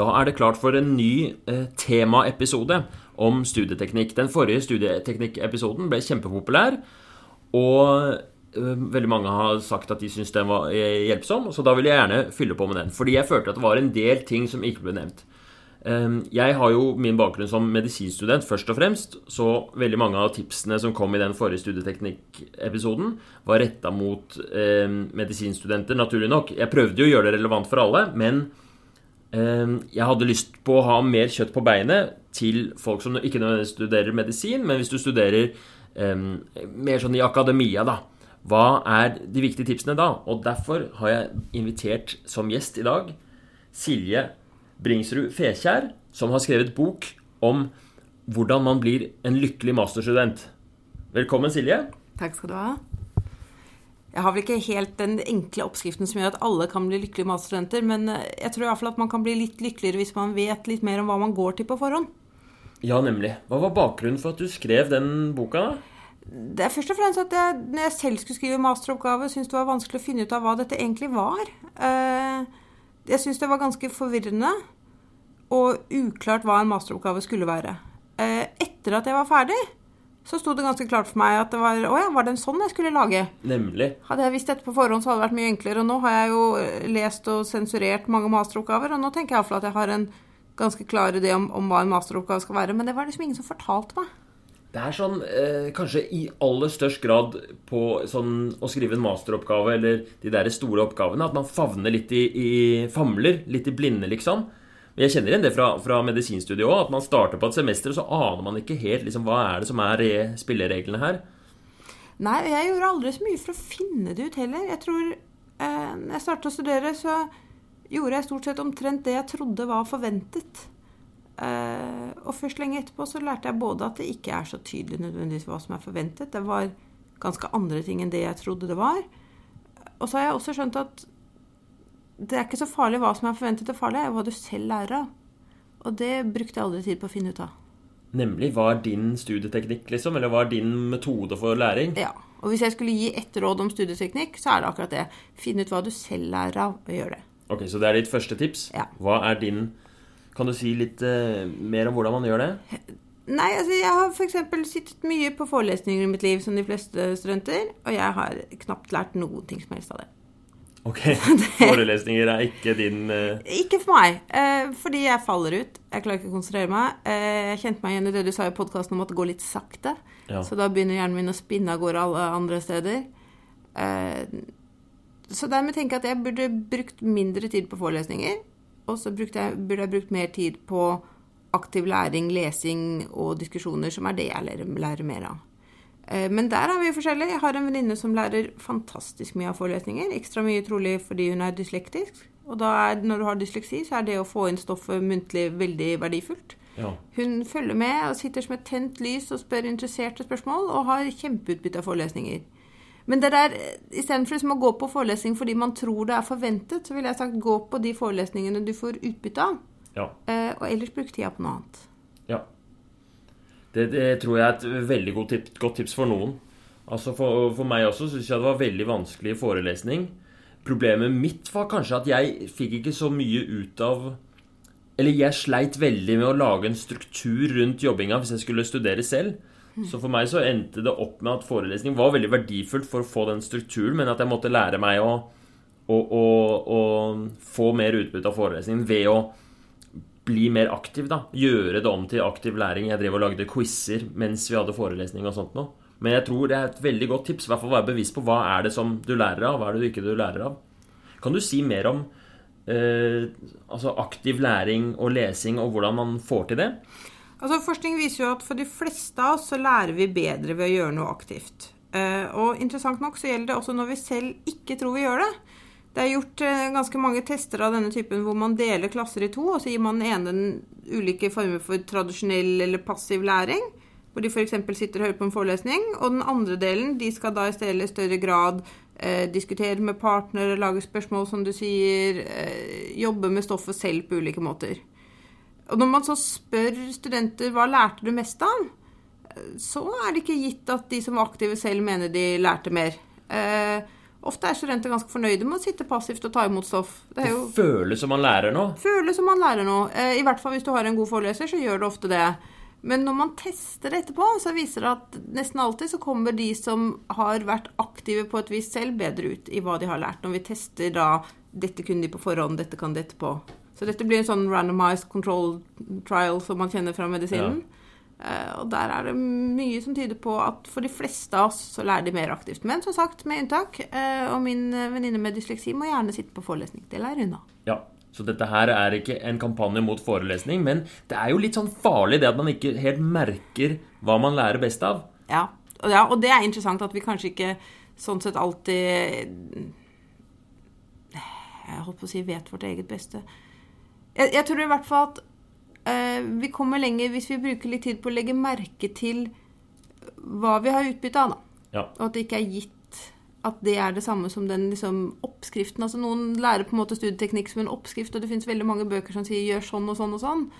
Da er det klart for en ny eh, temaepisode om studieteknikk. Den forrige studieteknikkepisoden ble kjempepopulær, og eh, veldig mange har sagt at de syns den var eh, hjelpsom, så da vil jeg gjerne fylle på med den. Fordi jeg følte at det var en del ting som ikke ble nevnt. Eh, jeg har jo min bakgrunn som medisinstudent først og fremst, så veldig mange av tipsene som kom i den forrige studieteknikk-episoden, var retta mot eh, medisinstudenter, naturlig nok. Jeg prøvde jo å gjøre det relevant for alle, men Ehm, jeg hadde lyst på å ha mer kjøtt på beinet til folk som ikke nødvendigvis studerer medisin, men hvis du studerer um, mer sånn i akademia, da. Hva er de viktige tipsene da? Og derfor har jeg invitert som gjest i dag Silje Bringsrud Fekjær, som har skrevet bok om hvordan man blir en lykkelig masterstudent. Velkommen, Silje. Takk skal du ha. Jeg har vel ikke helt den enkle oppskriften som gjør at alle kan bli lykkelige matstudenter, men eh, jeg tror i hvert fall at man kan bli litt lykkeligere hvis man vet litt mer om hva man går til på forhånd. Ja, nemlig. Hva var bakgrunnen for at du skrev den boka? da? Det er først og fremst at jeg, når jeg selv skulle skrive masteroppgave, syntes det var vanskelig å finne ut av hva dette egentlig var. Eh, jeg syntes det var ganske forvirrende og uklart hva en masteroppgave skulle være. Eh, etter at jeg var ferdig, så sto det ganske klart for meg at det var Å ja, var det en sånn jeg skulle lage? Nemlig. Hadde jeg visst dette på forhånd, så hadde det vært mye enklere. Og nå har jeg jo lest og sensurert mange masteroppgaver, og nå tenker jeg iallfall at jeg har en ganske klar idé om, om, hva en masteroppgave skal være. Men det var liksom ingen som fortalte meg. Det er sånn eh, kanskje i aller størst grad på sånn å skrive en masteroppgave eller de der store oppgavene at man favner litt i, i famler, litt i blinde, liksom. Men jeg kjenner igjen det fra, fra medisinstudiet òg, at man starter på et semester, og så aner man ikke helt liksom, hva er det som er spillereglene her. Nei, jeg gjorde aldri så mye for å finne det ut heller. Jeg tror eh, når jeg startet å studere, så gjorde jeg stort sett omtrent det jeg trodde var forventet. Eh, og først lenge etterpå så lærte jeg både at det ikke er så tydelig nødvendigvis hva som er forventet. Det var ganske andre ting enn det jeg trodde det var. Og så har jeg også skjønt at det er ikke så farlig hva som er forventet, det farlig, er hva du selv lærer av. Og det brukte jeg aldri tid på å finne ut av. Nemlig hva er din studieteknikk, liksom? Eller hva er din metode for læring? Ja. Og hvis jeg skulle gi ett råd om studieteknikk, så er det akkurat det. Finn ut hva du selv lærer av, og gjør det. Ok, Så det er ditt første tips? Ja. Hva er din Kan du si litt uh, mer om hvordan man gjør det? Nei, altså jeg har f.eks. sittet mye på forelesninger i mitt liv, som de fleste studenter, og jeg har knapt lært noen ting som helst av det. Ok, Forelesninger er ikke din uh... Ikke for meg. Uh, fordi jeg faller ut. Jeg klarer ikke å konsentrere meg. Uh, jeg kjente meg igjen i det du sa i podkasten om at det går litt sakte. Ja. Så da begynner hjernen min å spinne av gårde alle andre steder. så dermed tenker jeg at jeg burde brukt mindre tid på forelesninger. Og så burde jeg brukt mer tid på aktiv læring, lesing og diskusjoner, som er det jeg lærer, lærer mer av. Eh, men der er vi forskjellige. Jeg har en venninne som lærer fantastisk mye av forelesninger. Ekstra mye trolig fordi hun er dyslektisk. Og da er, når du har dysleksi, så er det å få inn stoffet muntlig veldig verdifullt. Ja. Hun følger med og sitter som et tent lys og spør interesserte spørsmål, og har kjempeutbytte av forelesninger. Men det der, istedenfor liksom å gå på forelesning fordi man tror det er forventet, så ville jeg sagt gå på de forelesningene du får utbytte av. Ja. Eh, og ellers bruk tida på noe annet. Det, det, tror jeg er et veldig godt tips, godt tips for noen. Altså For, for meg også syns jeg det var veldig vanskelig forelesning. Problemet mitt var kanskje at jeg fikk ikke så mye ut av Eller jeg sleit veldig med å lage en struktur rundt jobbinga hvis jeg skulle studere selv. Så for meg så endte det opp med at forelesning var veldig verdifullt for å få den strukturen, men at jeg måtte lære meg å, å, å, å få mer utbytte av forelesningen ved å bli mer aktiv, da. Gjøre det om til aktiv læring. Jeg drev og lagde quizer mens vi hadde forelesning og sånt noe. Men jeg tror det er et veldig godt tips. I hvert fall være bevisst på hva er det som du lærer av, hva er det du ikke du lærer av. Kan du si mer om eh, altså aktiv læring og lesing, og hvordan man får til det? Altså, Forskning viser jo at for de fleste av oss så lærer vi bedre ved å gjøre noe aktivt. Eh, og interessant nok så gjelder det også når vi selv ikke tror vi gjør det. Det er gjort eh, ganske mange tester av denne typen hvor man deler klasser i to, og så gir man den ene ulike former for tradisjonell eller passiv læring, hvor de f.eks. sitter og hører på en forelesning, og den andre delen de skal da i stedet i større grad eh, diskutere med partnere, lage spørsmål, som du sier, eh, jobbe med stoffet selv på ulike måter. Og når man så spør studenter hva lærte du mest av, eh, så er det ikke gitt at de som var aktive selv mener de lærte mer. Eh, Ofte er studenter ganske fornøyde med å sitte passivt og ta imot stoff. Det er Det føles som man lærer noe. føles som man lærer noe. Eh, I hvert fall hvis du har en god foreleser, så gjør det ofte det. Men når man tester det etterpå, så viser det at nesten alltid så kommer de som har vært aktive på et vis selv, bedre ut i hva de har lært. Når vi tester da dette kunne de på forhånd, dette kan de etterpå. Så dette blir en sånn randomized control trial som man kjenner fra medisinen. Eh, og der er det mye som tyder på at for de fleste av oss så lærer de mer aktivt. Men som sagt, med unntak. eh, Og min eh, venninne med dysleksi må gjerne sitte på forelesning. Det lærer hun av. Ja, Så dette her er ikke en kampanje mot forelesning, men det er jo litt sånn farlig det at man ikke helt merker hva man lærer best av. Ja, og, ja, og det er interessant at vi kanskje ikke sånn sett alltid Jeg holdt på å si vet vårt eget beste. Jeg, jeg tror i hvert fall at eh, vi kommer lenger hvis vi bruker litt tid på å legge merke til hva vi har utbytte av, da. Ja. Og at det ikke er gitt at det er det samme som den liksom, oppskriften. Altså Noen lærer på en måte studieteknikk som en oppskrift, og det fins veldig mange bøker som sier 'gjør sånn og sånn og sånn'.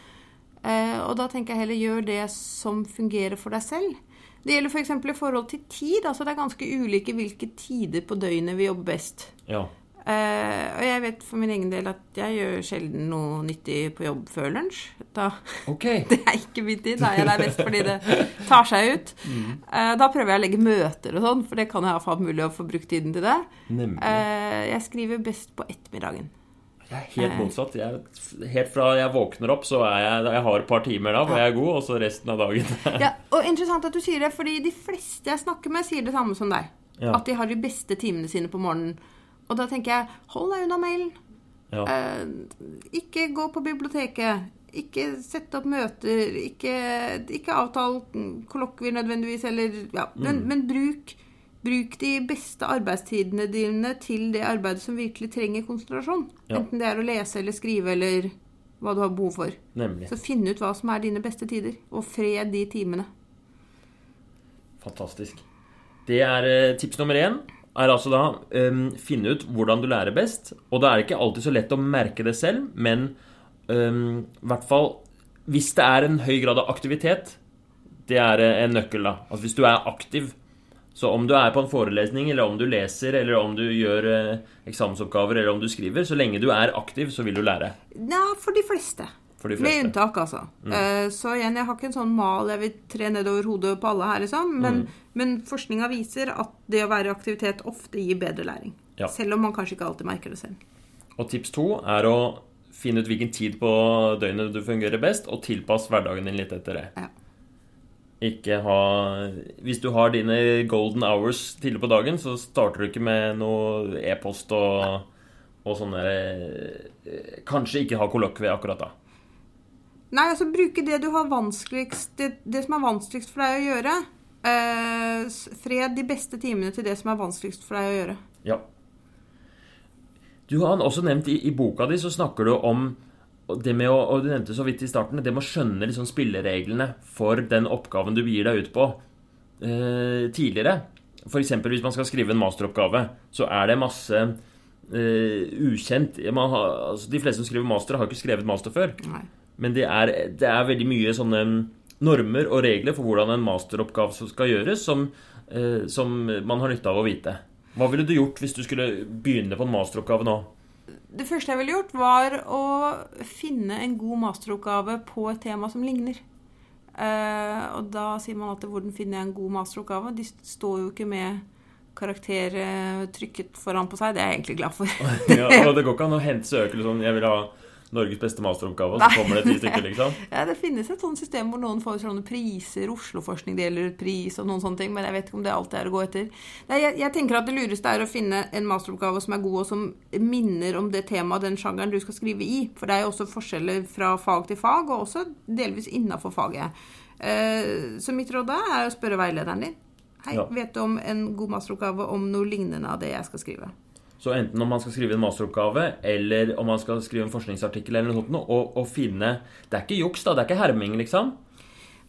Eh, og da tenker jeg heller gjør det som fungerer for deg selv. Det gjelder f.eks. For i forhold til tid. altså Det er ganske ulike hvilke tider på døgnet vi jobber best. Ja. Eh, og jeg vet for min egen del at jeg gjør sjelden noe nyttig på jobb før lunsj. Da, okay. det er ikke min tid. Da er jeg der mest fordi det tar seg ut. Eh, da prøver jeg å legge møter og sånn, for det kan jeg ha mulig å få brukt tiden til det. Eh, jeg skriver best på ettermiddagen. Jeg er helt motsatt. Jeg, helt fra jeg våkner opp, så er jeg Jeg har et par timer da hvor jeg er god, og så resten av dagen. Ja, og interessant at du sier det, fordi de fleste jeg snakker med, sier det samme som deg. Ja. At de har de beste timene sine på morgenen. Og da tenker jeg hold deg unna mailen. Ja. Eh, ikke gå på biblioteket. Ikke sette opp møter. Ikke, ikke avtale kollokvier nødvendigvis, eller ja. Men, men bruk, bruk de beste arbeidstidene dine til det arbeidet som virkelig trenger konsentrasjon. Ja. Enten det er å lese eller skrive eller hva du har behov for. Nemlig. Så finn ut hva som er dine beste tider, og fred de timene. Fantastisk. Det er eh, tips nummer én. Er altså da um, finne ut hvordan du lærer best. Og da er det ikke alltid så lett å merke det selv, men um, i hvert fall hvis det er en høy grad av aktivitet, det er en nøkkel, da. Altså hvis du er aktiv. Så om du er på en forelesning, eller om du leser, eller om du gjør eh, eksamensoppgaver, eller om du skriver, så lenge du er aktiv, så vil du lære. Ja, for de fleste. For de Med unntak, altså. Eh, Så igjen, jeg har ikke en sånn mal jeg vil tre nedover hodet på alle her, liksom. Men, men forskninga viser at det å være i aktivitet ofte gir bedre læring. Ja. Selv om man kanskje ikke alltid merker det selv. Og tips to er å finne ut hvilken tid på døgnet du fungerer best, og tilpass hverdagen din litt etter det. Ja. Ikke ha Hvis du har dine golden hours tidlig på dagen, så starter du ikke med noe e-post og, og sånne Kanskje ikke ha kollokvie akkurat da. Nei, altså bruke det du har vanskeligst Det, det som er vanskeligst for deg å gjøre. Eh, fred de beste timene til det som er vanskeligst for deg å gjøre. Ja. Du har også nevnt i, i boka di, så snakker du om det med å, og du nevnte så vidt i starten, det med å skjønne liksom spillereglene for den oppgaven du gir deg ut på eh, tidligere. F.eks. hvis man skal skrive en masteroppgave, så er det masse eh, ukjent man har, altså De fleste som skriver master, har ikke skrevet master før. Nei. Men det er, det er veldig mye sånne normer og regler for hvordan en masteroppgave skal gjøres, som, eh, som man har nytte av å vite. Hva ville du gjort hvis du skulle begynne på en masteroppgave nå? Det første jeg ville gjort, var å finne en god masteroppgave på et tema som ligner. Eh, og da sier man alltid 'hvordan finner jeg en god masteroppgave'? De står jo ikke med karakter eh, trykket foran på seg. Det er jeg egentlig glad for. Ja, og det går ikke an å hente søke liksom, Jeg vil ha Norges beste masteroppgave, og så kommer det ti stykker, liksom. Ja, Det finnes et sånt system hvor noen får sånne priser. Osloforskning deler ut pris og noen sånne ting, men jeg vet ikke om det alltid er å gå etter. Nei, jeg, jeg tenker at det lureste er å finne en masteroppgave som er god, og som minner om det temaet, den sjangeren du skal skrive i. For det er jo også forskjeller fra fag til fag, og også delvis innafor faget. Eh, så mitt råd da er å spørre veilederen din. Hei, Ja. vet du om en god masteroppgave om noe lignende av det jeg skal skrive? Så enten om man skal skrive en masteroppgave, eller om man skal skrive en forskningsartikkel, eller noe sånt, og, og finne Det er ikke juks, da. Det er ikke herming, liksom.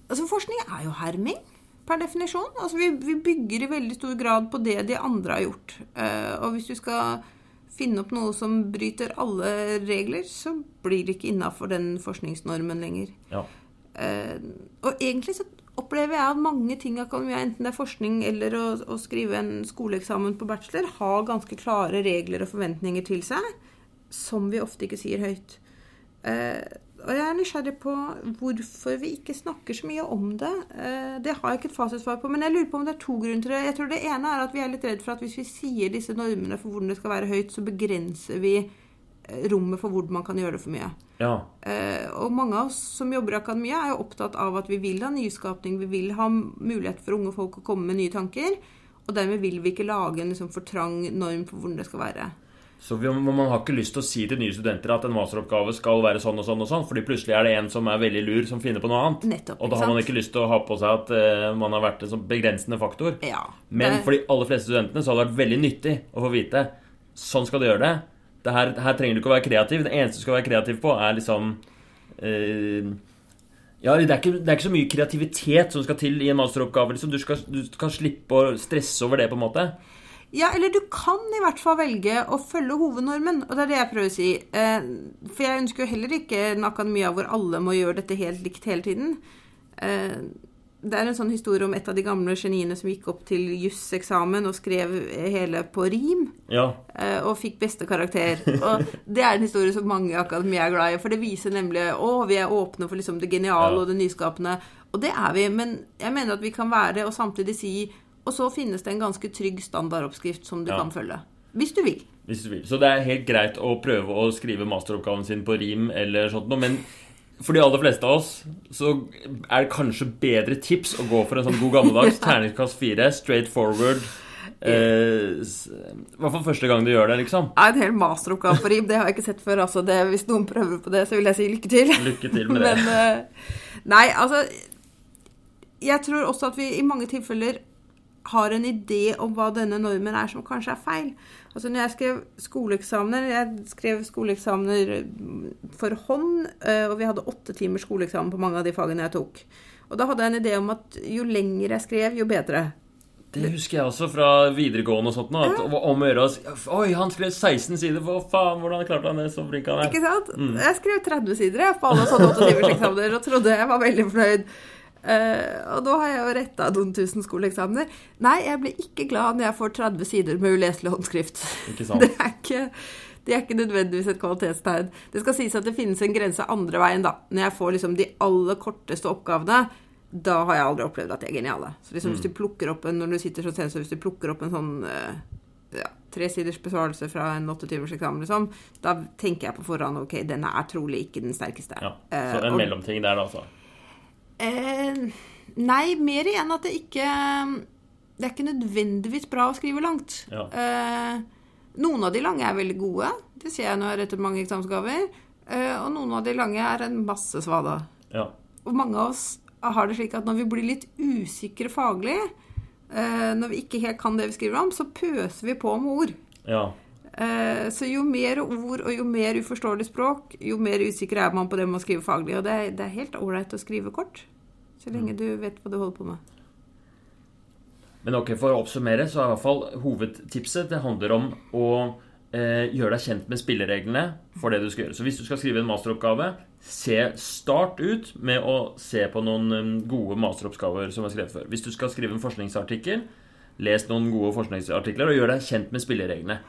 Altså, Forskning er jo herming, per definisjon. Altså, vi, vi bygger i veldig stor grad på det de andre har gjort. Uh, og hvis du skal finne opp noe som bryter alle regler, så blir det ikke innafor den forskningsnormen lenger. Ja. Uh, og egentlig så opplever jeg at mange ting i akademia, enten det er forskning eller å, å skrive en skoleeksamen på bachelor, har ganske klare regler og forventninger til seg som vi ofte ikke sier høyt. Eh, og jeg er nysgjerrig på hvorfor vi ikke snakker så mye om det. Eh, det har jeg ikke et fasitsvar på, men jeg lurer på om det er to grunner til det. Jeg tror Det ene er at vi er litt redd for at hvis vi sier disse normene for hvordan det skal være høyt, så begrenser vi eh, rommet for hvordan man kan gjøre det for mye. Ja. Eh, og mange av oss som jobber i akademia, er jo opptatt av at vi vil ha nyskapning, vi vil ha mulighet for unge folk å komme med nye tanker. Og dermed vil vi ikke lage en liksom, for trang norm for hvordan det skal være. Så vi, Man har ikke lyst til å si til nye studenter at en masteroppgave skal være sånn og sånn, og sånn, fordi plutselig er det en som er veldig lur, som finner på noe annet. Nettopp, og da har man ikke lyst til å ha på seg at eh, man har vært en sånn begrensende faktor. Ja. Men det- for de aller fleste studentene så har det vært veldig nyttig å få vite sånn skal du gjøre det. Her, her trenger du ikke å være kreativ. Det eneste du skal være kreativ på, er liksom eh, Ja, det er, ikke, det er ikke så mye kreativitet som skal til i en masteroppgave. Liksom. Du, skal, du skal slippe å stresse over det, på en måte. Ja, eller du kan i hvert fall velge å følge hovednormen, og det er det jeg prøver å si. Eh, For jeg ønsker jo heller ikke en akademia hvor alle må gjøre dette helt likt hele tiden. Det er en sånn historie om et av de gamle geniene som gikk opp til jusseksamen og skrev hele på rim, Ja. eh, og fikk beste karakter. Og det er en historie som mange i akademia er glad i, for det viser nemlig å, vi er åpne for liksom det geniale Ja. og det nyskapende. Og det er vi, men jeg mener at vi kan være og samtidig si Og så finnes det en ganske trygg standardoppskrift som du Ja. kan følge. Hvis du vil. Hvis du vil. Så det er helt greit å prøve å skrive masteroppgaven sin på rim eller sånt noe, men for de aller fleste av oss så er det kanskje bedre tips å gå for en sånn god gammeldags terningkast fire, straight forward. Eh, I hvert fall første gang du gjør det, liksom. Ja, En hel masteroppgave på rim, det har jeg ikke sett før. Altså det, hvis noen prøver på det, så vil jeg si lykke til. Lykke til med det. Men eh, Nei, altså Jeg tror også at vi i mange tilfeller har en idé om hva denne normen er, som kanskje er feil. Altså når jeg skrev skoleeksamener Jeg skrev skoleeksamener for hånd, eh, og vi hadde åtte timers skoleeksamen på mange av de fagene jeg tok. Og da hadde jeg en idé om at jo lenger jeg skrev, jo bedre. Det husker jeg også fra videregående og sånt. Nå, at om å gjøre Oi, han skrev 16 sider! Hva faen, hvordan klarte han det? Så flink han er. Ikke sant? Jeg skrev 30 sider jeg, på alle sånne åttetimerseksamener og trodde jeg var veldig fornøyd. Eh, og nå har jeg jo retta noen tusen skoleeksamener. Nei, jeg blir ikke glad når jeg får 30 sider med uleselig håndskrift. Ikke sant? Det er ikke, det er ikke nødvendigvis et kvalitetstegn. Det skal sies at det finnes en grense andre veien, da. Når jeg får liksom de aller korteste oppgavene, da har jeg aldri opplevd at de er geniale. Så liksom hvis du plukker opp en, når du sitter som sensor, hvis du plukker opp en sånn uh, ja, tresiders besvarelse fra en åttetimers eksamen, liksom, da tenker jeg på forhånd ok, denne er trolig ikke den sterkeste. Ja, Eh, Så en mellomting der, da, altså. Eh, nei, mer igjen at det ikke Det er ikke nødvendigvis bra å skrive langt. Ja. Eh, noen av de lange er veldig gode. Det ser jeg når jeg retter mange eksamensgaver. Eh, og noen av de lange er en masse svada. Ja. Og mange av oss har det slik at når vi blir litt usikre faglig, eh, når vi ikke helt kan det vi skriver om, så pøser vi på med ord. ja. Eh, Så jo mer ord og jo mer uforståelig språk, jo mer usikker er man på det man skriver faglig. Og det er, det er helt ålreit å skrive kort, så lenge du vet hva du holder på med. Men ok, for å oppsummere, så er i hvert fall hovedtipset Det handler om å eh, gjøre deg kjent med spillereglene for det du skal gjøre. Så hvis du skal skrive en masteroppgave, se start ut med å se på noen eh, gode masteroppgaver som er skrevet før. Hvis du skal skrive en forskningsartikkel, les noen gode forskningsartikler og gjør deg kjent med spillereglene.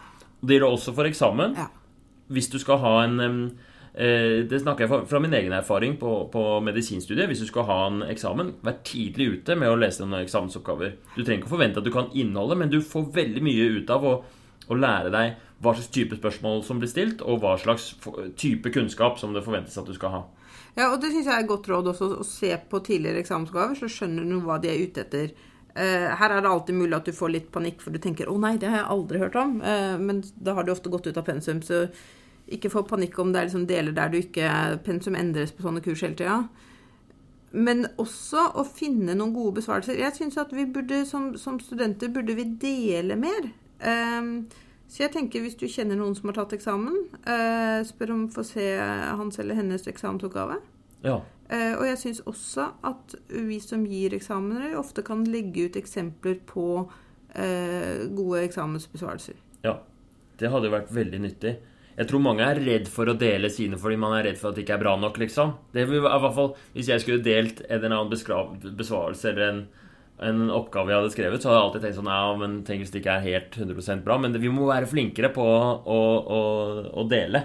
Det gjelder også for eksamen. Ja. Hvis du skal ha en eh, Det snakker jeg fra- fra min egen erfaring på, på medisinstudiet. Hvis du skal ha en eksamen, vær tidlig ute med å lese noen eksamensoppgaver. Du trenger ikke å forvente at du kan innholdet, men du får veldig mye ut av å, å lære deg hva slags type spørsmål som blir stilt, og hva slags type kunnskap som det forventes at du skal ha. Ja, og det syns jeg er et godt råd også, å se på tidligere eksamensoppgaver, så skjønner du hva de er ute etter. Eh, her er det alltid mulig at du får litt panikk, for du tenker 'Å nei, det har jeg aldri hørt om'. Eh, men da har du ofte gått ut av pensum, så ikke få panikk om det er liksom deler der du ikke Pensum endres på sånne kurs hele tida. Men også å finne noen gode besvarelser. Jeg syns at vi burde, som, som studenter, burde vi dele mer. Ehm, så jeg tenker hvis du kjenner noen som har tatt eksamen, eh, spør om å få se hans eller hennes eksamensoppgave. Ja. Eh, og jeg syns også at vi som gir eksamener, ofte kan legge ut eksempler på eh, gode eksamensbesvarelser. Ja, det hadde jo vært veldig nyttig. Jeg tror mange er redd for å dele sine fordi man er redd for at det ikke er bra nok, liksom. Det vil, i hvert fall, Hvis jeg skulle delt en eller annen besvarelse eller en, en, oppgave jeg hadde skrevet, så hadde jeg alltid tenkt sånn Ja, men tenk hvis det ikke er helt 100% bra. Men vi må være flinkere på å, å, å dele.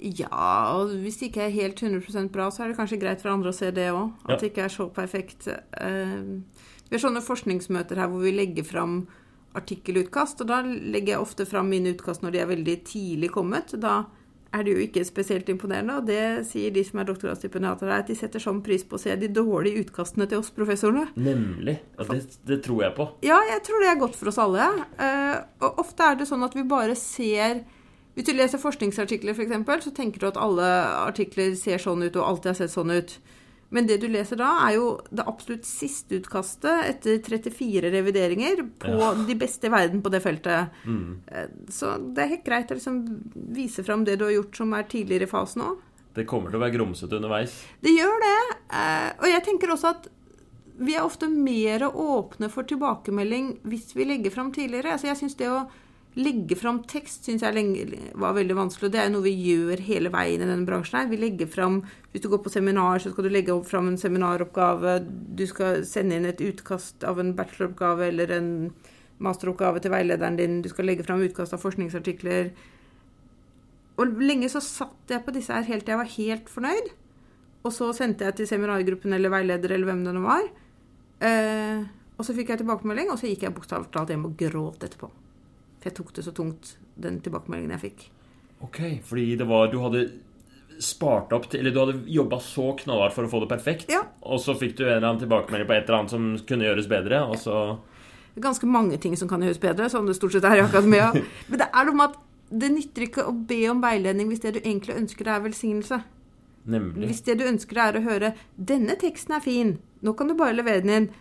Ja, og hvis det ikke er helt 100% bra, så er det kanskje greit for andre å se det òg. At ja. det ikke er så perfekt. Uh, vi har sånne forskningsmøter her hvor vi legger fram artikkelutkast. Og da legger jeg ofte fram mine utkast når de er veldig tidlig kommet. Da er det jo ikke spesielt imponerende, og det sier de som er doktorgradsstipendiater her, at de setter sånn pris på å se de dårlige utkastene til oss professorene. Nemlig. Ja, det, det, tror jeg på. Ja, jeg tror det er godt for oss alle. Uh, og ofte er det sånn at vi bare ser Hvis du leser forskningsartikler, f.eks., for så tenker du at alle artikler ser sånn ut og alltid har sett sånn ut. Men det du leser da, er jo det absolutt siste utkastet etter 34 revideringer på ja. de beste i verden på det feltet. Mm. Eh, så det er helt greit å liksom vise fram det du har gjort som er tidligere i fasen òg. Det kommer til å være grumsete underveis. Det gjør det. Eh, og jeg tenker også at vi er ofte mer åpne for tilbakemelding hvis vi legger fram tidligere. Altså jeg synes det å legge fram tekst syns jeg var veldig vanskelig. Og det er noe vi gjør hele veien i denne bransjen her. Vi legger fram Hvis du går på seminar, så skal du legge fram en seminaroppgave. Du skal sende inn et utkast av en bacheloroppgave eller en masteroppgave til veilederen din. Du skal legge fram utkast av forskningsartikler. Og lenge så satt jeg på disse her helt til jeg var helt fornøyd. Og så sendte jeg til seminargruppen eller veileder eller hvem det nå var. Eh, og så fikk jeg tilbakemelding, og så gikk jeg bokstavelig talt hjem og gråt etterpå. For jeg tok det så tungt, den tilbakemeldingen jeg fikk. Ok, fordi det var Du hadde spart opp til Eller du hadde jobba så knallhardt for å få det perfekt, ja. og så fikk du en eller annen tilbakemelding på et eller annet som kunne gjøres bedre, og så Det er ganske mange ting som kan gjøres bedre, sånn det stort sett er i akademia. Men det er noe med at det nytter ikke å be om veiledning hvis det du egentlig ønsker, er velsignelse. Nemlig. Hvis det du ønsker, er å høre 'Denne teksten er fin. Nå kan du bare levere den inn.'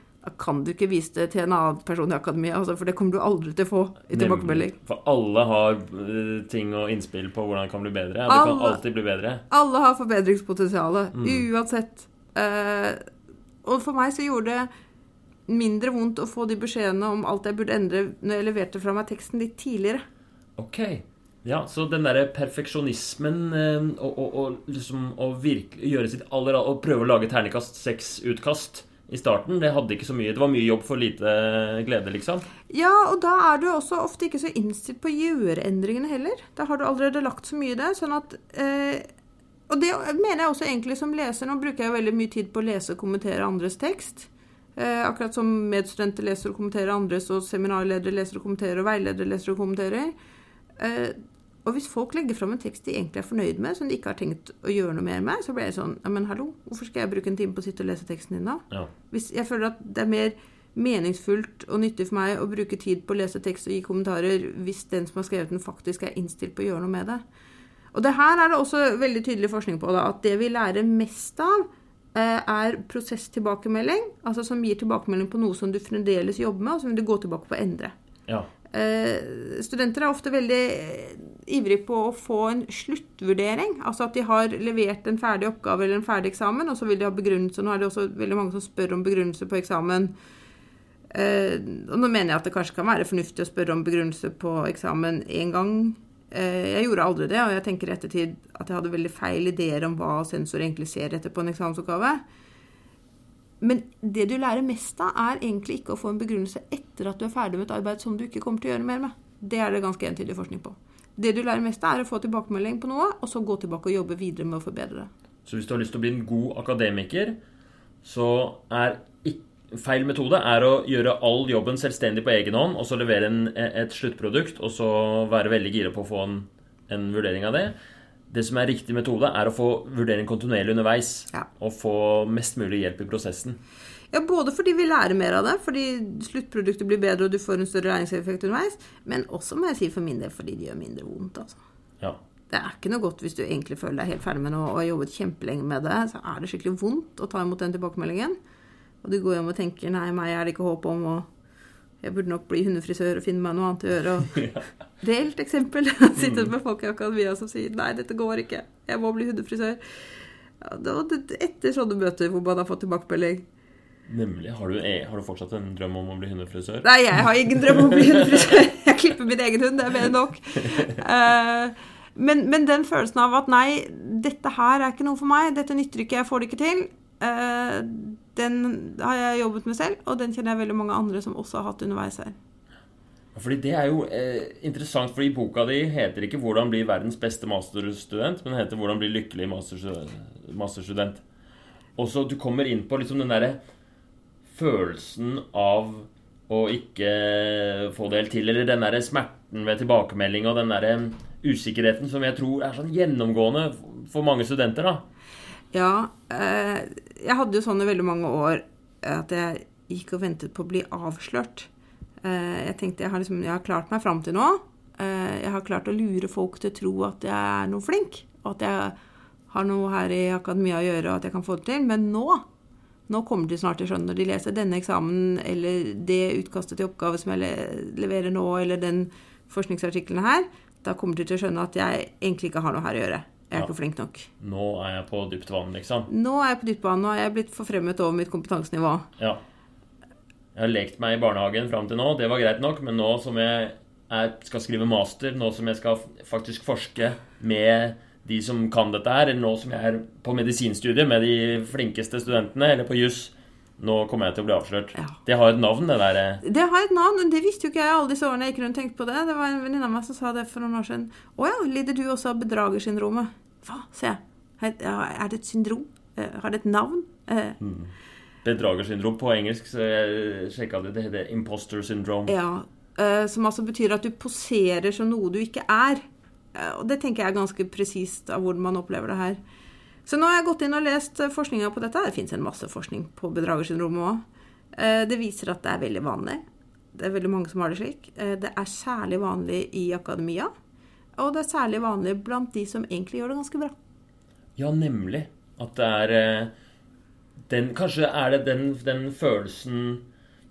Kan du ikke vise det til en annen person i akademiet, altså, for det kommer du aldri til å få i tilbakemelding. For alle har uh, ting og innspill på hvordan det kan bli bedre. Det det kan alltid bli bedre. Alle har forbedringspotensial, mm. uansett. Uh, og for meg så gjorde det mindre vondt å få de beskjedene om alt jeg burde endre når jeg leverte fra meg teksten litt tidligere. Ok. Ja, så den derre perfeksjonismen uh, og, og, og, liksom å virkelig gjøre sitt aller Og prøve å lage terningkast seks-utkast i starten. Det hadde ikke så mye. Det var mye jobb for lite glede, liksom. Ja, og da er du også ofte ikke så innstilt på å heller. Da har du allerede lagt så mye det. sånn at eh, Og det mener jeg også egentlig som leser. Nå bruker jeg veldig mye tid på å lese og kommentere andres tekst. Eh, akkurat som medstudenter leser og kommenterer andres, og seminarledere leser og kommenterer, og veiledere leser og kommenterer. Eh, og hvis folk legger fram en tekst de egentlig er fornøyd med, som de ikke har tenkt å gjøre noe mer med, så blir jeg sånn Ja, men hallo, hvorfor skal jeg bruke en time på å sitte og lese teksten din da? Ja. Hvis jeg føler at det er mer meningsfullt og nyttig for meg å bruke tid på å lese tekst og gi kommentarer hvis den som har skrevet den, faktisk er innstilt på å gjøre noe med det. Og det her er det også veldig tydelig forskning på, da, at det vi lærer mest av, eh, er prosesstilbakemelding, altså som gir tilbakemelding på noe som du fremdeles jobber med, og som du går tilbake på å endre. Ja. Eh, studenter er ofte veldig eh, ivrige på å få en sluttvurdering. Altså at de har levert en ferdig oppgave eller en ferdig eksamen, og så vil de ha begrunnelse. Nå er det også veldig mange som spør om begrunnelse på eksamen. Eh, og nå mener jeg at det kanskje kan være fornuftig å spørre om begrunnelse på eksamen én gang. Jeg gjorde aldri det, og jeg tenker i ettertid at jeg hadde veldig feil ideer om hva sensor egentlig ser etter på en eksamensoppgave. Men det du lærer mest av, er egentlig ikke å få en begrunnelse etter at du er ferdig med et arbeid som du ikke kommer til å gjøre mer med. Det er det ganske entydig forskning på. Det du lærer mest av, er å få tilbakemelding på noe, og så gå tilbake og jobbe videre med å forbedre det. Så hvis du har lyst til å bli en god akademiker, så er feil metode er å gjøre all jobben selvstendig på egen hånd, og så levere en, et sluttprodukt, og så være veldig gira på å få en, en vurdering av det det som er riktig metode, er å få vurdering kontinuerlig underveis. Ja. Og få mest mulig hjelp i prosessen. Ja, Både fordi vi lærer mer av det, fordi sluttproduktet blir bedre og du får en større læringseffekt underveis, men også må jeg si for min del fordi det gjør mindre vondt. altså. Ja. Det er ikke noe godt hvis du egentlig føler deg helt ferdig med noe og har jobbet kjempelenge med det. Så er det skikkelig vondt å ta imot den tilbakemeldingen. Og du går hjem og tenker 'nei, meg er det ikke håp om', og jeg burde nok bli hundefrisør og finne meg noe annet å gjøre. Og Reelt eksempel. Sitter med folk i akademia som sier 'nei, dette går ikke, jeg må bli hundefrisør'. Etter sånne møter hvor man har fått tilbakemelding. Nemlig. Har du, e, har du, fortsatt en drøm om å bli hundefrisør? Nei, jeg har ingen drøm om å bli hundefrisør. Jeg klipper min egen hund, det er mer enn nok. Uh, Men, men den følelsen av at nei, dette her er ikke noe for meg, dette nytter ikke, jeg får det ikke til, eh, den har jeg jobbet med selv, og den kjenner jeg veldig mange andre som også har hatt underveis her. Fordi Det er jo eh, interessant, fordi boka di heter ikke 'Hvordan bli verdens beste masterstudent', men heter 'Hvordan bli lykkelig masterstudent'. Og så Du kommer inn på liksom den derre følelsen av å ikke få det helt til, eller den derre smerten ved tilbakemelding og den derre usikkerheten som jeg tror er sånn gjennomgående for mange studenter, da. Ja. Eh, jeg hadde jo sånn i veldig mange år at jeg gikk og ventet på å bli avslørt. Eh, jeg tenkte jeg har, liksom, jeg har klart meg fram til nå. Eh, jeg har klart å lure folk til å tro at jeg er noe flink, og at jeg har noe her i akademia å gjøre, og at jeg kan få det til. Men nå nå kommer de snart til å skjønne når de leser denne eksamen eller det utkastet til oppgave som jeg leverer nå, eller den forskningsartikkelen her. Da kommer de til å skjønne at jeg egentlig ikke har noe her å gjøre. Jeg er ja. ikke flink nok. Nå er jeg på dypt vann, liksom? Nå er jeg på dypt vann. Nå er jeg blitt forfremmet over mitt kompetansenivå. Ja. Jeg har lekt meg i barnehagen fram til nå. Det var greit nok. Men nå som jeg er, skal skrive master, nå som jeg skal faktisk forske med de som kan dette her, eller nå som jeg er på medisinstudiet med de flinkeste studentene, eller på juss nå kommer jeg til å bli avslørt. Ja. Det har et navn, det der. Eh. Det har et navn, men det visste jo ikke jeg alle disse årene jeg ikke rundt tenkte på det. Det var en venninne av meg som sa det for noen år siden. Å ja, lider du også av bedragersyndromet? Hva, se. Er det et syndrom? Eh, har det et navn? Eh. Mm. Bedragersyndrom på engelsk, så jeg sjekka det. Det heter imposter syndrome. Ja, Som altså betyr at du poserer som noe du ikke er. Eh, og det tenker jeg er ganske presist av hvordan man opplever det her. Så nå har jeg gått inn og lest eh, forskninga på dette. Det fins en masse forskning på bedragersyndromet òg. Eh, det viser at det er veldig vanlig. Det er veldig mange som har det slik. Det er særlig vanlig i akademia. Og det er særlig vanlig blant de som egentlig gjør det ganske bra. Ja, nemlig. At det er den, Kanskje er det den, den følelsen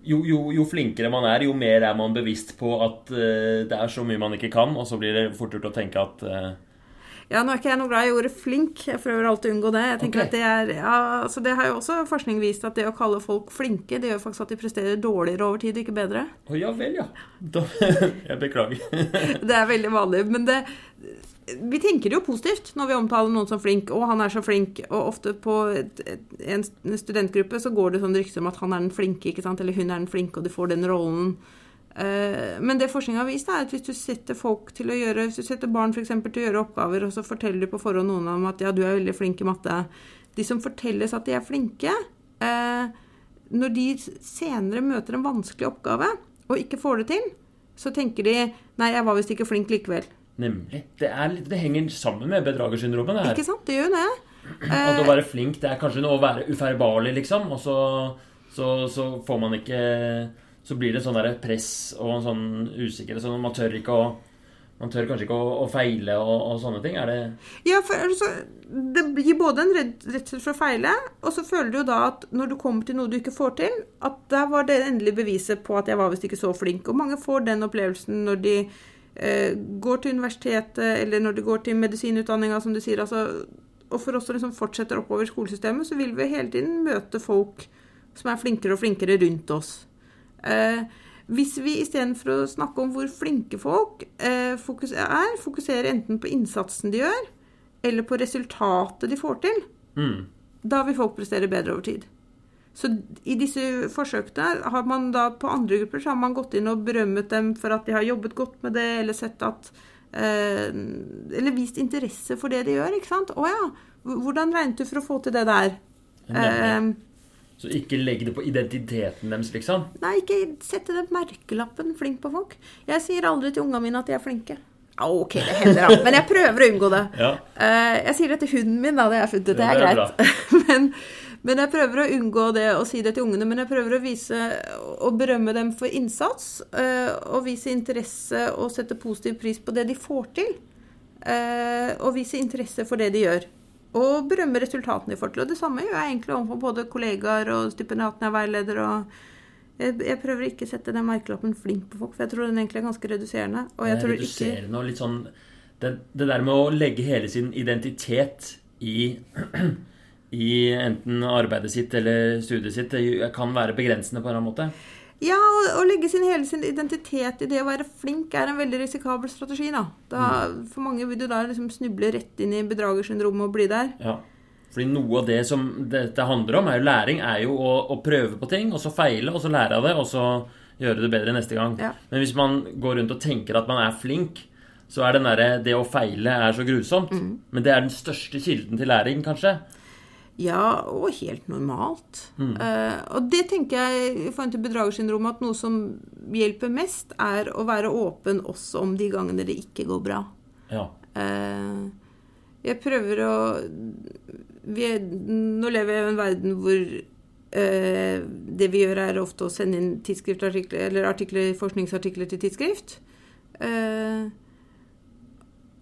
jo, jo, jo, flinkere man er, jo mer er man bevisst på at det er så mye man ikke kan, og så blir det fort gjort å tenke at. Ja, nå er ikke jeg noe glad i ordet flink. Jeg prøver alltid å unngå det. Jeg tenker okay. at Det er, ja, altså det har jo også forskning vist at det å kalle folk flinke, det gjør faktisk at de presterer dårligere over tid, ikke bedre. Å oh, ja vel, ja. Da, jeg beklager. det er veldig vanlig. Men det, vi tenker jo positivt når vi omtaler noen som flink, og han er så flink. Og ofte på en studentgruppe så går det sånn rykte om at han er den flinke, ikke sant? eller hun er den flinke, og de får den rollen. Uh, men det forskning har vist, er at hvis du setter folk til å gjøre, hvis du setter barn for til å gjøre oppgaver, og så forteller du på forhånd noen om at ja, du er veldig flink i matte De som fortelles at de er flinke, uh, når de senere møter en vanskelig oppgave og ikke får det til, så tenker de nei, jeg var visst ikke flink likevel. Nemlig. Det, litt, det, henger sammen med bedragersyndromet. Det Ikke sant? Det gjør det. At å være flink, det er kanskje noe å være ufeilbarlig, liksom. Og så, så, så, får man ikke Så blir det sånn der press og en sånn usikkerhet. Sånn man tør ikke å man tør kanskje ikke å, å feile og, og, sånne ting? Er det Ja, for altså, det gir både en redsel for å feile, og så føler du jo da at når du kommer til noe du ikke får til, at der var det endelige beviset på at jeg var visst ikke så flink. Og mange får den opplevelsen når de Eh, går til universitetet, eller når de går til medisinutdanninga, som du sier. Altså, og for oss som liksom fortsetter oppover skolesystemet, så vil vi hele tiden møte folk som er flinkere og flinkere rundt oss. Eh, hvis vi istedenfor å snakke om hvor flinke folk eh, er, fokuserer enten på innsatsen de gjør, eller på resultatet de får til, mm. da vil folk prestere bedre over tid. Så i disse forsøkene har man da på andre grupper så har man gått inn og berømmet dem for at de har jobbet godt med det, eller sett at eh, Eller vist interesse for det de gjør, ikke sant. Å ja, hvordan regnet du for å få til det der? Eh, så ikke legg det på identiteten deres, liksom? Nei, ikke sette den merkelappen 'flink på folk'. Jeg sier aldri til ungene mine at de er flinke. Ja, ok, det hender, da. Men jeg prøver å unngå det. Ja. Uh, jeg sier det til hunden min, da. Det jeg funnet ut. Det er, det er greit. men, men jeg prøver å unngå det å si det til ungene. Men jeg prøver å vise og berømme dem for innsats. Eh, og vise interesse og sette positiv pris på det de får til. Eh, og vise interesse for det de gjør. Og berømme resultatene de får til. Og det samme gjør jeg egentlig overfor både kollegaer og stipendiatene jeg veileder. og jeg, prøver ikke å sette den merkelappen 'flink' på folk, for jeg tror den egentlig er ganske reduserende. Og jeg tror reduserende ikke... og litt sånn det, det der med å legge hele sin identitet i i enten arbeidet sitt eller studiet sitt det kan være begrensende på en eller annen måte? Ja, å legge sin hele sin identitet i det å være flink er en veldig risikabel strategi. da. da Mm. For mange vil du da liksom snuble rett inn i bedragersyndromet og bli der. Ja. Fordi noe av det som dette handler om, er jo læring, er jo å, å prøve på ting, og så feile, og så lære av det, og så gjøre det bedre neste gang. Ja. Men hvis man går rundt og tenker at man er flink, så er den der, Det å feile er så grusomt. Mm. Men det er den største kilden til læring, kanskje. Ja, og helt normalt. Mm. Uh, og det tenker jeg i forhold til bedragersyndromet at noe som hjelper mest, er å være åpen også om de gangene det ikke går bra. Ja. Uh, jeg prøver å vi er, Nå lever jeg i en verden hvor uh, det vi gjør, er ofte å sende inn tidsskriftartikler, eller artikler, forskningsartikler til tidsskrift. Eh,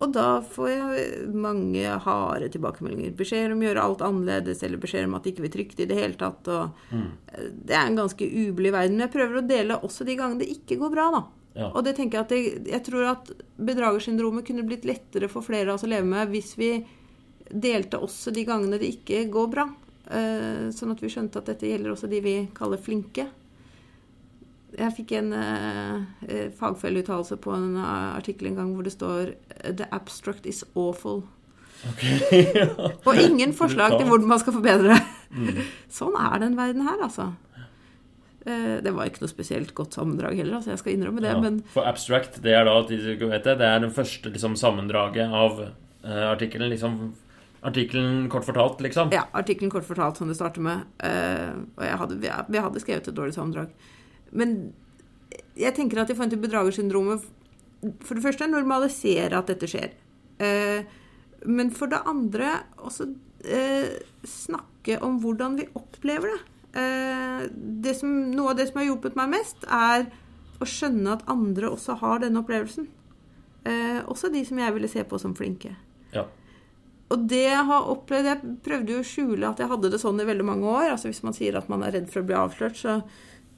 og da får jeg mange harde tilbakemeldinger. Beskjeder om å gjøre alt annerledes, eller beskjeder om at det ikke blir trygt i det hele tatt. Og eh, Det er en ganske ublid verden. Men jeg prøver å dele også de gangene det ikke går bra, da. Ja. Og det tenker jeg at jeg, jeg tror at bedragersyndromet kunne blitt lettere for flere av oss å leve med hvis vi delte også de gangene det ikke går bra. Eh, sånn at vi skjønte at dette gjelder også de vi kaller flinke. Jeg fikk en eh, eh, fagfelleuttalelse på en eh, artikkel en gang hvor det står The abstract is awful. Og ingen forslag til hvordan man skal forbedre det. Sånn er den verden her, altså. Det var ikke noe spesielt godt sammendrag heller, altså jeg skal innrømme det. Ja. Men For abstract, det er da det, det er den første liksom, sammendraget av uh, artikkelen. Liksom, artikkelen kort fortalt, liksom. ja, artikkelen kort fortalt som det starter med. Uh, Og jeg hadde, vi vi hadde skrevet et dårlig sammendrag. Men jeg tenker at i forhold til bedragersyndromet For det første normalisere at dette skjer. Eh, Men for det andre også eh, snakke om hvordan vi opplever det. Eh, det som, noe av det som har hjulpet meg mest, er å skjønne at andre også har denne opplevelsen. Eh, også de som jeg ville se på som flinke. Ja. Og det jeg har opplevd Jeg prøvde jo å skjule at jeg hadde det sånn i veldig mange år. Altså Hvis man sier at man er redd for å bli avslørt, så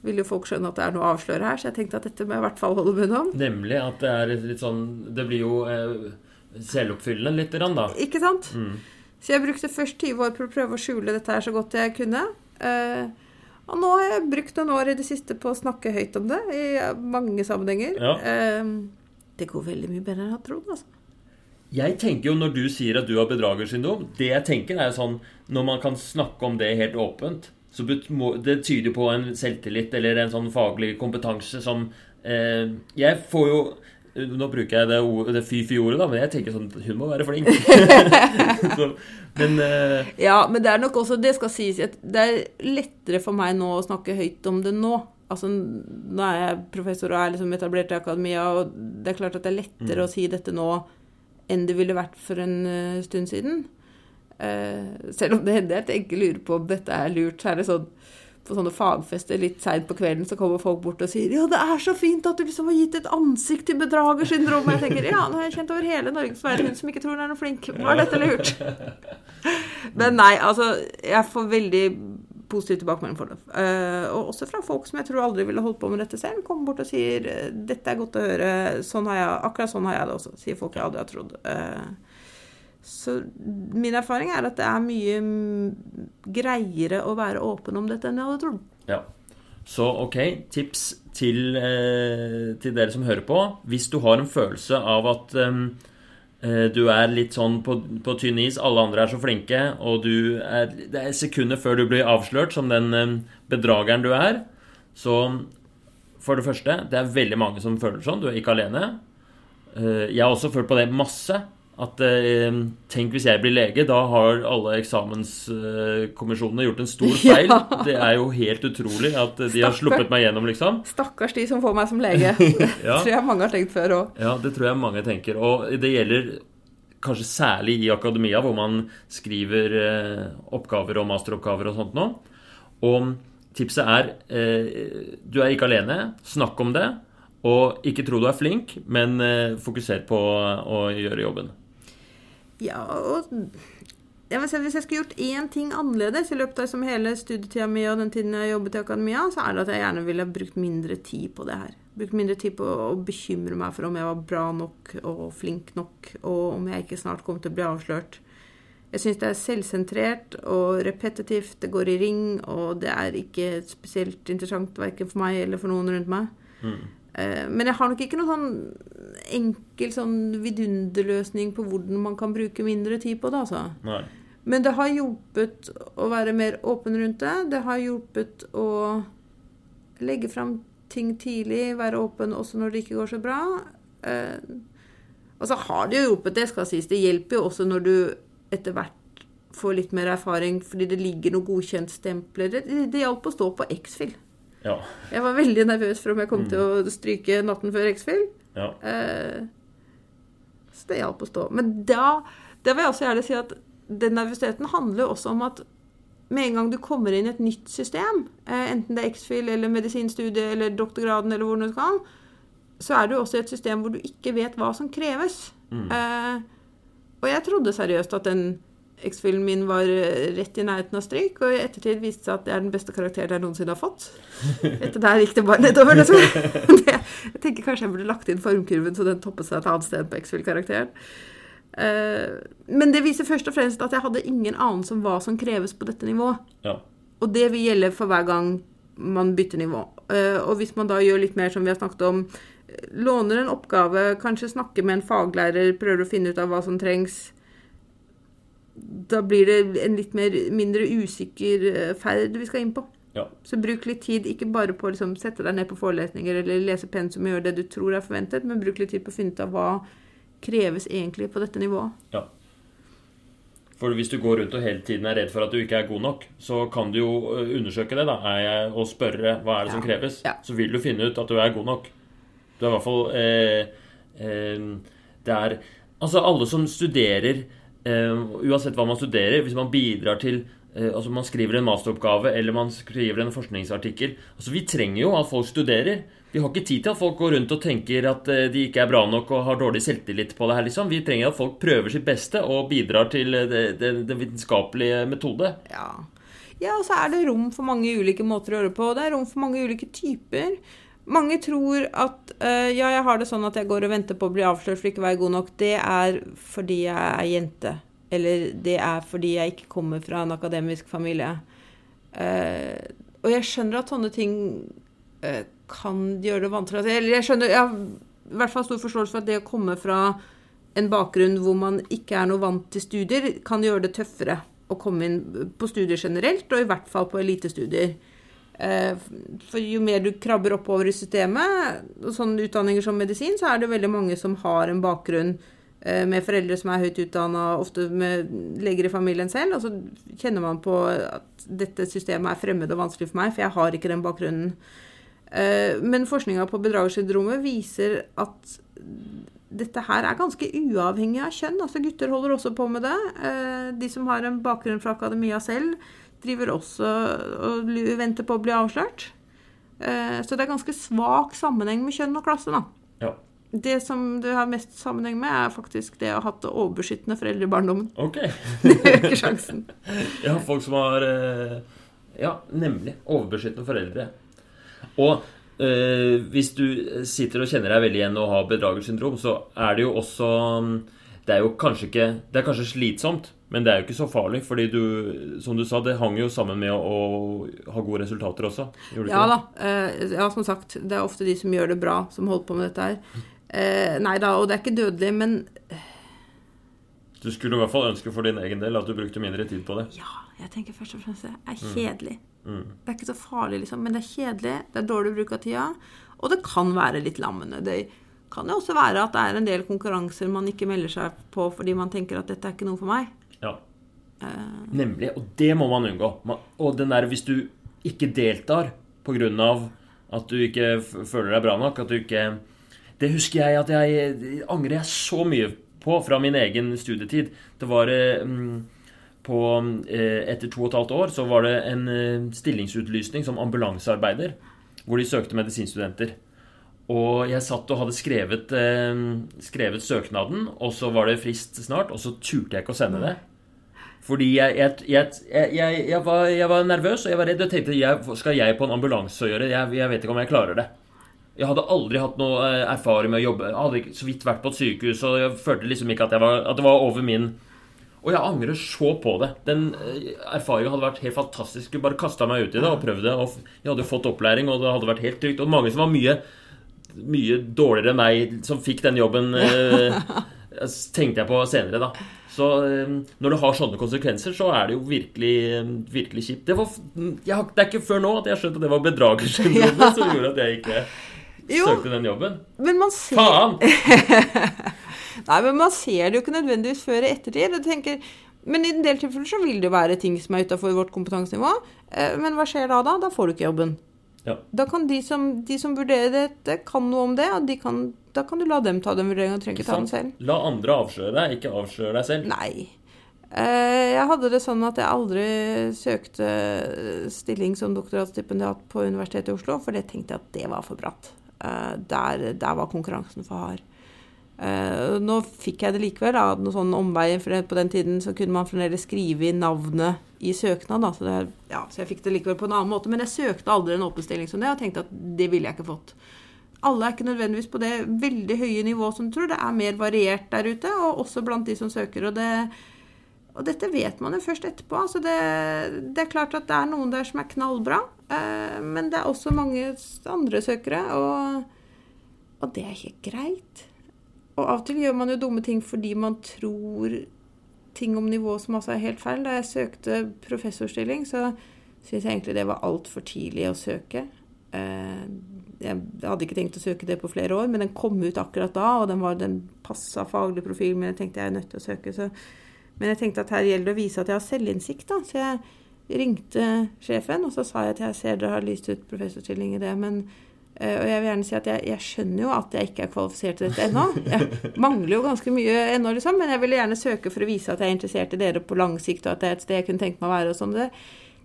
vil jo folk skjønne at det er noe å avsløre her. Så jeg tenkte at dette må jeg i hvert fall holde munn om. Nemlig at det er litt sånn Det blir jo eh, selvoppfyllende lite grann, da. Ikke sant? Mm. Så jeg brukte først 20 år på å prøve å skjule dette her så godt jeg kunne. Eh, og nå har jeg brukt noen år i det siste på å snakke høyt om det i mange sammenhenger. Ja. Eh, det går veldig mye bedre enn jeg hadde trodd. altså. Jeg tenker jo Når du sier at du har bedragersyndrom Det jeg tenker er jo sånn Når man kan snakke om det helt åpent så Det tyder på en selvtillit eller en sånn faglig kompetanse som eh, Jeg får jo Nå bruker jeg det, ord- det fy-fy-ordet, da, men jeg tenker sånn Hun må være flink. så, men eh, Ja, men det er nok også Det skal sies at det er lettere for meg nå å snakke høyt om det nå. Altså, Nå er jeg professor og er liksom etablert i akademia, og det er klart at det er lettere å si dette nå enn det ville vært for en eh, stund siden. Eh, selv om det hender jeg tenker lurer på om dette er lurt, så er det sånn på sånne fagfester litt seint på kvelden så kommer folk bort og sier 'Ja, det er så fint at du liksom har gitt et ansikt til bedragersyndromet'. Jeg tenker ja, nå har jeg kjent over hele Norge så er det hun som ikke tror hun er noe flink. Var dette lurt? Men nei, altså Jeg får veldig positiv tilbakemelding for det. Uh, og også fra folk som jeg tror aldri ville holdt på med dette selv. Kommer bort og sier 'Dette er godt å høre'. Sånn har jeg, akkurat sånn har jeg det også, sier folk jeg aldri har trodd. Eh, så min erfaring er at det er mye greiere å være åpen om dette enn jeg hadde trodd. Ja. Så ok, tips til, eh, til dere som hører på. Hvis du har en følelse av at eh, du er litt sånn på, på tynn is, alle andre er så flinke, og er, det er sekunder før du blir avslørt som den eh, bedrageren du er, så for det første, det er veldig mange som føler sånn. Du er ikke alene. Eh, Jeg har også følt på det masse. At eh, Tenk hvis jeg blir lege, da har alle eksamenskommisjonene gjort en stor feil. Ja. Det er jo helt utrolig at de har sluppet meg gjennom, liksom. Stakkars de som får meg som lege. Det Ja. tror jeg mange har tenkt før òg. Ja, det tror jeg mange tenker. Og det gjelder kanskje særlig i akademia, hvor man skriver eh, oppgaver og masteroppgaver og sånt nå. Og tipset er eh, du er ikke alene. Snakk om det. Og ikke tro du er flink, men eh, fokuser på å gjøre jobben. Ja, og jeg si, Hvis jeg skulle gjort én ting annerledes i løpet av hele studietida mi og den tiden jeg jobbet i akademia, så er det at jeg gjerne ville brukt mindre tid på det her. Brukt mindre tid på å bekymre meg for om jeg var bra nok og flink nok, og om jeg ikke snart kom til å bli avslørt. Jeg syns det er selvsentrert og repetitivt. Det går i ring, og det er ikke spesielt interessant verken for meg eller for noen rundt meg. Mm. Eh, Men jeg har nok ikke noen sånn enkel sånn vidunderløsning på hvordan man kan bruke mindre tid på det, altså. Nei. Men det har hjulpet å være mer åpen rundt det. Det har hjulpet å legge fram ting tidlig, være åpen også når det ikke går så bra. Eh, og så har det jo hjulpet, det skal sies. Det hjelper jo også når du etter hvert får litt mer erfaring, fordi det ligger noen godkjentstempler. Det, det hjalp å stå på X-Fill. Ja. Jeg var veldig nervøs for om jeg kom til å stryke natten før X-Fill. Ja. Eh, så det hjalp å stå. Men da det vil jeg også gjerne si at den nervøsiteten handler også om at med en gang du kommer inn i et nytt system, eh, enten det er X-Fill eller medisinstudiet eller doktorgraden eller hvor du skal, så er du også i et system hvor du ikke vet hva som kreves. Eh, og jeg trodde seriøst at den X-Filen min var eh, rett i nærheten av stryk, og i ettertid viste det seg at det er den beste karakteren jeg noensinne har fått. Etter der gikk det bare nedover. Det, det, jeg tenker kanskje jeg burde lagt inn formkurven så den toppet seg et annet sted på X-Fill-karakteren. Eh, men det viser først og fremst at jeg hadde ingen anelse om hva som kreves på dette nivået. ja. Og det vil gjelde for hver gang man bytter nivå. Eh, og hvis man da gjør litt mer som vi har snakket om, låner en oppgave, kanskje snakker med en faglærer, prøver å finne ut av hva som trengs, da blir det en litt mer, mindre usikker eh, ferd vi skal inn på. Ja. Så bruk litt tid, ikke bare på å liksom, sette deg ned på forelesninger eller lese pensum og gjøre det du tror er forventet, men bruk litt tid på å finne ut av hva kreves egentlig på dette nivået. Ja. For hvis du går rundt og hele tiden er redd for at du ikke er god nok, så kan du jo undersøke det da, og spørre hva er det som kreves. Ja. Så vil du finne ut at du er god nok. Du er i hvert fall eh, eh, Det er Altså, alle som studerer, eh, uansett hva man studerer, hvis man bidrar til eh, Altså, man skriver en masteroppgave eller man skriver en forskningsartikkel Altså, vi trenger jo at folk studerer. Vi har ikke tid til at folk går rundt og tenker at eh, de ikke er bra nok og har dårlig selvtillit på det her, liksom. Vi trenger at folk prøver sitt beste og bidrar til eh, det vitenskapelige metode. Ja. ja, og så er det rom for mange ulike måter å gjøre det på. Det er rom for mange ulike typer. Mange tror at eh, ja, jeg har det sånn at jeg går og venter på å bli avslørt for ikke å være god nok. Det er fordi jeg er jente. Eller det er fordi jeg ikke kommer fra en akademisk familie. Uh, og jeg skjønner at sånne ting uh, kan gjøre det vanskelig. Eller jeg skjønner Jeg har i hvert fall stor forståelse for at det å komme fra en bakgrunn hvor man ikke er noe vant til studier, kan gjøre det tøffere å komme inn på studier generelt, og i hvert fall på elitestudier. Eh, For jo mer du krabber oppover i systemet, og sånne utdanninger som medisin, så er det veldig mange som har en bakgrunn eh, med foreldre som er høyt utdanna, ofte med leger i familien selv, og så kjenner man på at dette systemet er fremmed og vanskelig for meg, for jeg har ikke den bakgrunnen. Eh, Men forskninga på bedragersyndromet viser at dette her er ganske uavhengig av kjønn. Altså Gutter holder også på med det. De som har en bakgrunn fra akademia selv, driver også og venter på å bli avslørt. Eh, Så det er ganske svak sammenheng med kjønn og klasse, da. Ja. Det som du har mest sammenheng med, er faktisk det å ha hatt overbeskyttende foreldre i barndommen. Ok. Det øker sjansen. Ja, folk som har eh, Ja, nemlig. Overbeskyttende foreldre. Og eh, hvis du sitter og kjenner deg veldig igjen og har bedragersyndrom, så er det jo også Det er jo kanskje ikke Det er kanskje slitsomt, men det er jo ikke så farlig. Fordi du, som du sa, det hang jo sammen med å, ha gode resultater også. Ja da. eh, Ja, som sagt, det er ofte de som gjør det bra, som holder på med dette her. Eh, nei da, og det er ikke dødelig, men Du skulle i hvert fall ønske for din egen del at du brukte mindre tid på det. ja, jeg tenker først og fremst det er kjedelig. Mm. Det er ikke så farlig, liksom, men det er kjedelig. Det er dårlig bruk av tida. Og det kan være litt lammende. Det kan jo også være at det er en del konkurranser man ikke melder seg på fordi man tenker at dette er ikke noe for meg. Ja. Uh, Nemlig. Og det må man unngå. Man, og den der hvis du ikke deltar pga. at du ikke føler deg bra nok, at du ikke Det husker jeg at jeg angrer jeg så mye på fra min egen studietid. Det var eh, mm, på eh, Etter to og et halvt år så var det en stillingsutlysning som ambulansearbeider, hvor de søkte medisinstudenter. Og jeg satt og hadde skrevet, eh, skrevet søknaden, og så var det frist snart, og så turte jeg ikke å sende det. Fordi jeg, jeg, jeg, jeg, var, var nervøs, og jeg var redd. Jeg tenkte jeg, skal jeg på en ambulanse å gjøre? Jeg, jeg vet ikke om jeg klarer det. Jeg hadde aldri hatt noe eh, erfaring med å jobbe. Jeg hadde så vidt vært på et sykehus, og jeg følte liksom ikke at, var, at det var over min Og jeg angrer så på det. Den eh, erfaringen hadde vært helt fantastisk. Jeg bare kasta meg ut i det og prøvde. Og jeg hadde fått opplæring, og det hadde vært helt trygt. Og mange som var mye, mye dårligere enn meg, som fikk den jobben, eh, tenkte jeg på senere, da. Så eh, når det har sånne konsekvenser, så er det jo virkelig, eh, virkelig kjipt. Det, var, jeg, det er ikke før nå at jeg skjønte at det var bedragersyndromet som gjorde at jeg ikke Jo. søkte den jobben. Men man ser Faen! Nei, men man ser det jo ikke nødvendigvis før i ettertid. og tenker, men i en del tilfeller så vil det jo være ting som er utafor vårt kompetansenivå. Men hva skjer da? Da Da får du ikke jobben. Ja. Da kan de som, de som vurderer dette, kan noe om det, og de kan, da kan du la dem ta den vurderingen. Du trenger ikke ta den selv. La andre avsløre deg, ikke avsløre deg selv. Nei. Eh, Jeg hadde det sånn at jeg aldri søkte stilling som doktorgradsstipendiat på Universitetet i Oslo, for det tenkte jeg at det var for bratt. Eh, Der, der var konkurransen for hard. Eh, Nå fikk jeg det likevel, da, noen sånne omveier, for på den tiden så kunne man fremdeles skrive inn navnet i søknad, da, så, det, ja, så jeg fikk det likevel på en annen måte. Men jeg søkte aldri en åpen stilling som det, og tenkte at det ville jeg ikke fått. Alle er ikke nødvendigvis på det veldig høye nivået som du tror. Det er mer variert der ute, og også blant de som søker. Og, det, og dette vet man jo først etterpå. Altså det, det er klart at det er noen der som er knallbra, uh, men det er også mange andre søkere, og, og det er helt greit. Og av og til gjør man jo dumme ting fordi man tror ting om nivået som også er helt feil. Da jeg søkte professorstilling, så syns jeg egentlig det var altfor tidlig å søke. Eh, Jeg hadde ikke tenkt å søke det på flere år, men den kom ut akkurat da, og den, var, den passa faglig profil, men jeg tenkte jeg er nødt til å søke. Så. Men jeg tenkte at her gjelder det å vise at jeg har selvinnsikt, da. Så jeg ringte sjefen, og så sa jeg at jeg ser dere har lyst ut professorstilling i det, men og jeg vil gjerne si at jeg, jeg skjønner jo at jeg ikke er kvalifisert til dette ennå. Jeg mangler jo ganske mye ennå, liksom, men jeg ville gjerne søke for å vise at jeg er interessert i dere på lang sikt, og at det er et sted jeg kunne tenke meg å være. og sånn. Det,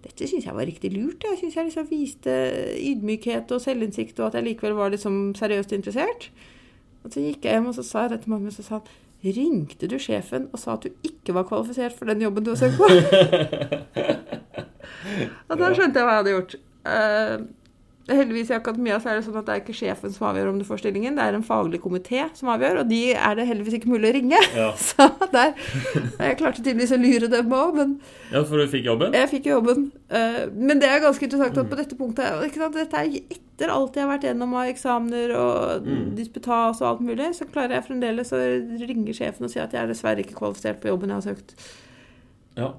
dette syns jeg var riktig lurt. Jeg syns jeg liksom viste ydmykhet og selvinnsikt, og at jeg likevel var liksom seriøst interessert. Og så gikk jeg hjem og så sa jeg det til mamma, og så sa han Ringte du sjefen og sa at du ikke var kvalifisert for den jobben du har søkt på? og da skjønte jeg hva jeg hadde gjort. Eh, heldigvis i akademia så er det sånn at det er ikke sjefen som avgjør om du får stillingen, det er en faglig komité som avgjør, og de er det heldigvis ikke mulig å ringe. Ja. Så der Jeg klarte tydeligvis å lure dem òg, men ja, for du fikk jobben? jeg fikk jobben. Eh, Men det er ganske interessant at på dette punktet ikke sant, Dette er etter alt jeg har vært gjennom av eksamener og Mm. disputas og alt mulig, så klarer jeg fremdeles å ringe sjefen og si at jeg er dessverre ikke kvalifisert på jobben jeg har søkt. Ja.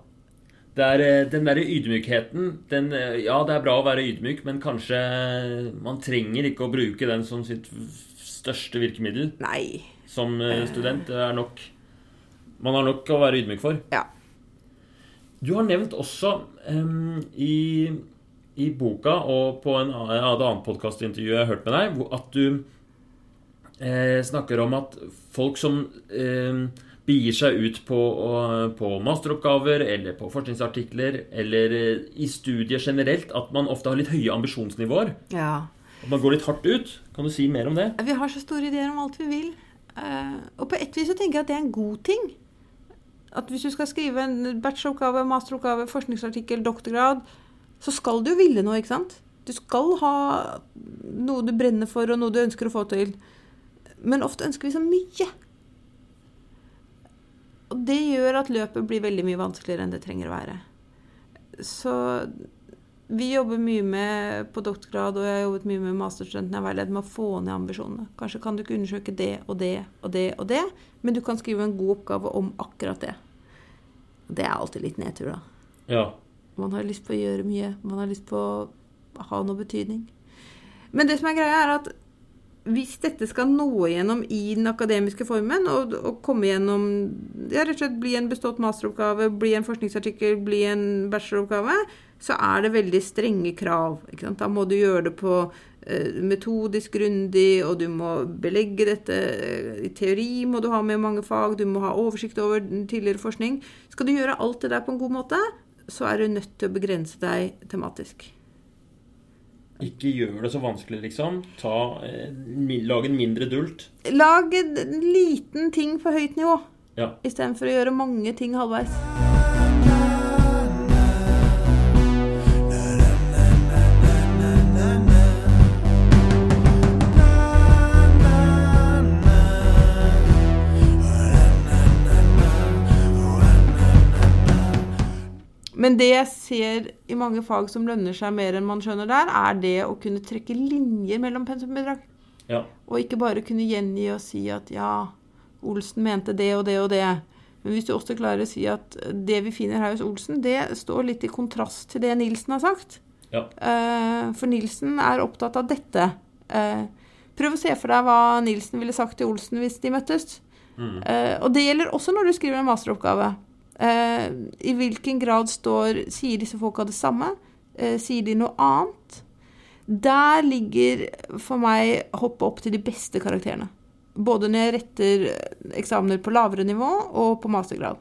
Er, eh, den derre ydmykheten den, eh, Ja, det er bra å være ydmyk, men kanskje man trenger ikke å bruke den som sitt største virkemiddel Nei. som eh, student. Det er nok Man har nok å være ydmyk for. Ja. Du har nevnt også um, i, i boka og på en, et annet podkastintervju jeg har hørt med deg, at du eh, snakker om at folk som eh, begir seg ut på, på masteroppgaver eller på forskningsartikler eller eh, i studier generelt, at man ofte har litt høye ambisjonsnivåer. ja. At man går litt hardt ut. Kan du si mer om det? Vi har så store ideer om alt vi vil. Eh, og på et vis så tenker jeg at det er en god ting. At hvis du skal skrive en bacheloroppgave, masteroppgave, forskningsartikkel, doktorgrad, så skal du jo ville noe, ikke sant? Du skal ha noe du brenner for, og noe du ønsker å få til. Men ofte ønsker vi så mye. Og det gjør at løpet blir veldig mye vanskeligere enn det trenger å være. Så vi jobber mye med på doktorgrad, og jeg har jobbet mye med masterstudentene jeg veileder med å få ned ambisjonene. Kanskje kan du ikke undersøke det og det og det og det, men du kan skrive en god oppgave om akkurat det. Det er alltid litt nedtur, da. Ja. Man har lyst på å gjøre mye. Man har lyst på å ha noe betydning. Men det som er greia, er at hvis dette skal nå igjennom i den akademiske formen, og, og komme gjennom ja, rett og slett bli en bestått masteroppgave, bli en forskningsartikkel, bli en bacheloroppgave, så er det veldig strenge krav. Da må du gjøre det på eh, metodisk grundig, og du må belegge dette eh, i teori, må du ha med mange fag, du må ha oversikt over tidligere forskning. Skal du gjøre alt det der på en god måte, så er du nødt til å begrense deg tematisk. Ikke gjør det så vanskelig, liksom. Ta, eh, lag en mindre dult. Lag en liten ting på høyt nivå, Ja. istedenfor å gjøre mange ting halvveis. Men det jeg ser i mange fag som lønner seg mer enn man skjønner der, er det å kunne trekke linjer mellom pensumbidrag. Ja. Og ikke bare kunne gjengi og si at ja, Olsen mente det og det og det. Men hvis du også klarer å si at det vi finner her hos Olsen, det står litt i kontrast til det Nilsen har sagt. Ja. Eh, for Nilsen er opptatt av dette. Eh, prøv å se for deg hva Nilsen ville sagt til Olsen hvis de møttes. Mm. Eh, og det gjelder også når du skriver en masteroppgave. Eh, I hvilken grad står Sier disse folka det samme? Eh, sier de noe annet? Der ligger for meg hoppet opp til de beste karakterene. Både når jeg retter eksamener på lavere nivå og på mastergrad.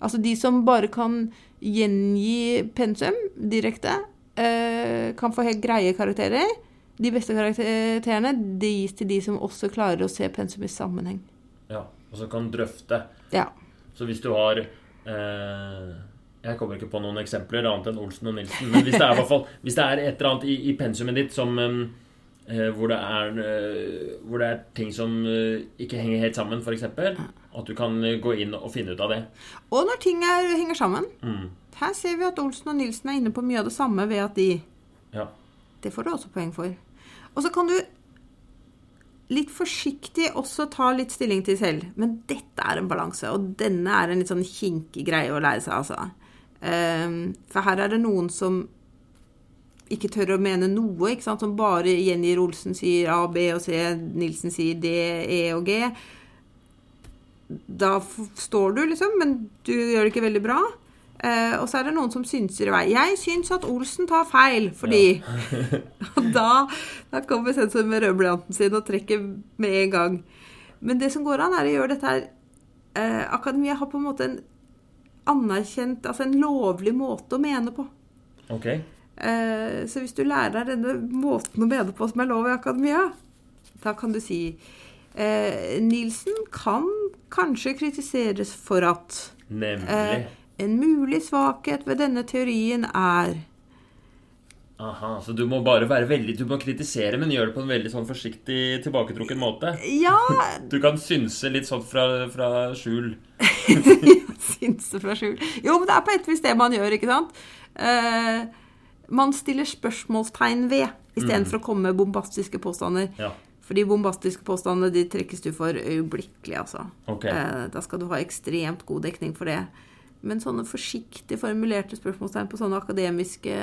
Altså de som bare kan gjengi pensum direkte, eh, kan få helt greie karakterer. De beste karakterene det gis til de som også klarer å se pensum i sammenheng. ja. Og så kan drøfte. Ja. Så hvis du har eh, Jeg kommer ikke på noen eksempler annet enn Olsen og Nilsen. Men hvis det er, fall, hvis det er et eller annet i, i pensumet ditt som eh, hvor, det er, eh, hvor det er ting som eh, ikke henger helt sammen, f.eks. At du kan eh, gå inn og finne ut av det. Og når ting er, henger sammen. Mm. Her ser vi at Olsen og Nilsen er inne på mye av det samme ved at de Ja. Det får du også poeng for. Og så kan du litt forsiktig også ta litt stilling til selv. Men dette er en balanse, og denne er en litt sånn kinkig greie å lære seg, altså. Ehm, for her er det noen som ikke tør å mene noe, ikke sant? som bare gjengir Olsen sier A, B og C, Nilsen sier D, E og G. Da står du, liksom, men du gjør det ikke veldig bra. Eh, og så er det noen som synser i vei. Jeg syns at Olsen tar feil, fordi Og da, da kommer sensor med rødblyanten sin og trekker med en gang. Men det som går an, er å gjøre dette her uh, Akademia har på en måte en anerkjent, altså en lovlig måte å mene på. Okay. Uh, så hvis du lærer deg denne måten å mene på som er lov i akademia, da kan du si Nilsen kan kanskje kritiseres for at Nemlig. En mulig svakhet ved denne teorien er Aha, Så du må bare være veldig Du må kritisere, men gjøre det på en veldig sånn forsiktig, tilbaketrukken måte. Ja, Du kan synse litt sånn fra, fra skjul. synse fra skjul. Jo, men det er på et vis det man gjør, ikke sant? Uh, man stiller spørsmålstegn ved istedenfor for å komme med bombastiske påstander. Ja. For de bombastiske påstandene de trekkes du for øyeblikkelig, altså. Okay. Uh, da skal du ha ekstremt god dekning for det. Men sånne forsiktig formulerte spørsmålstegn på sånne akademiske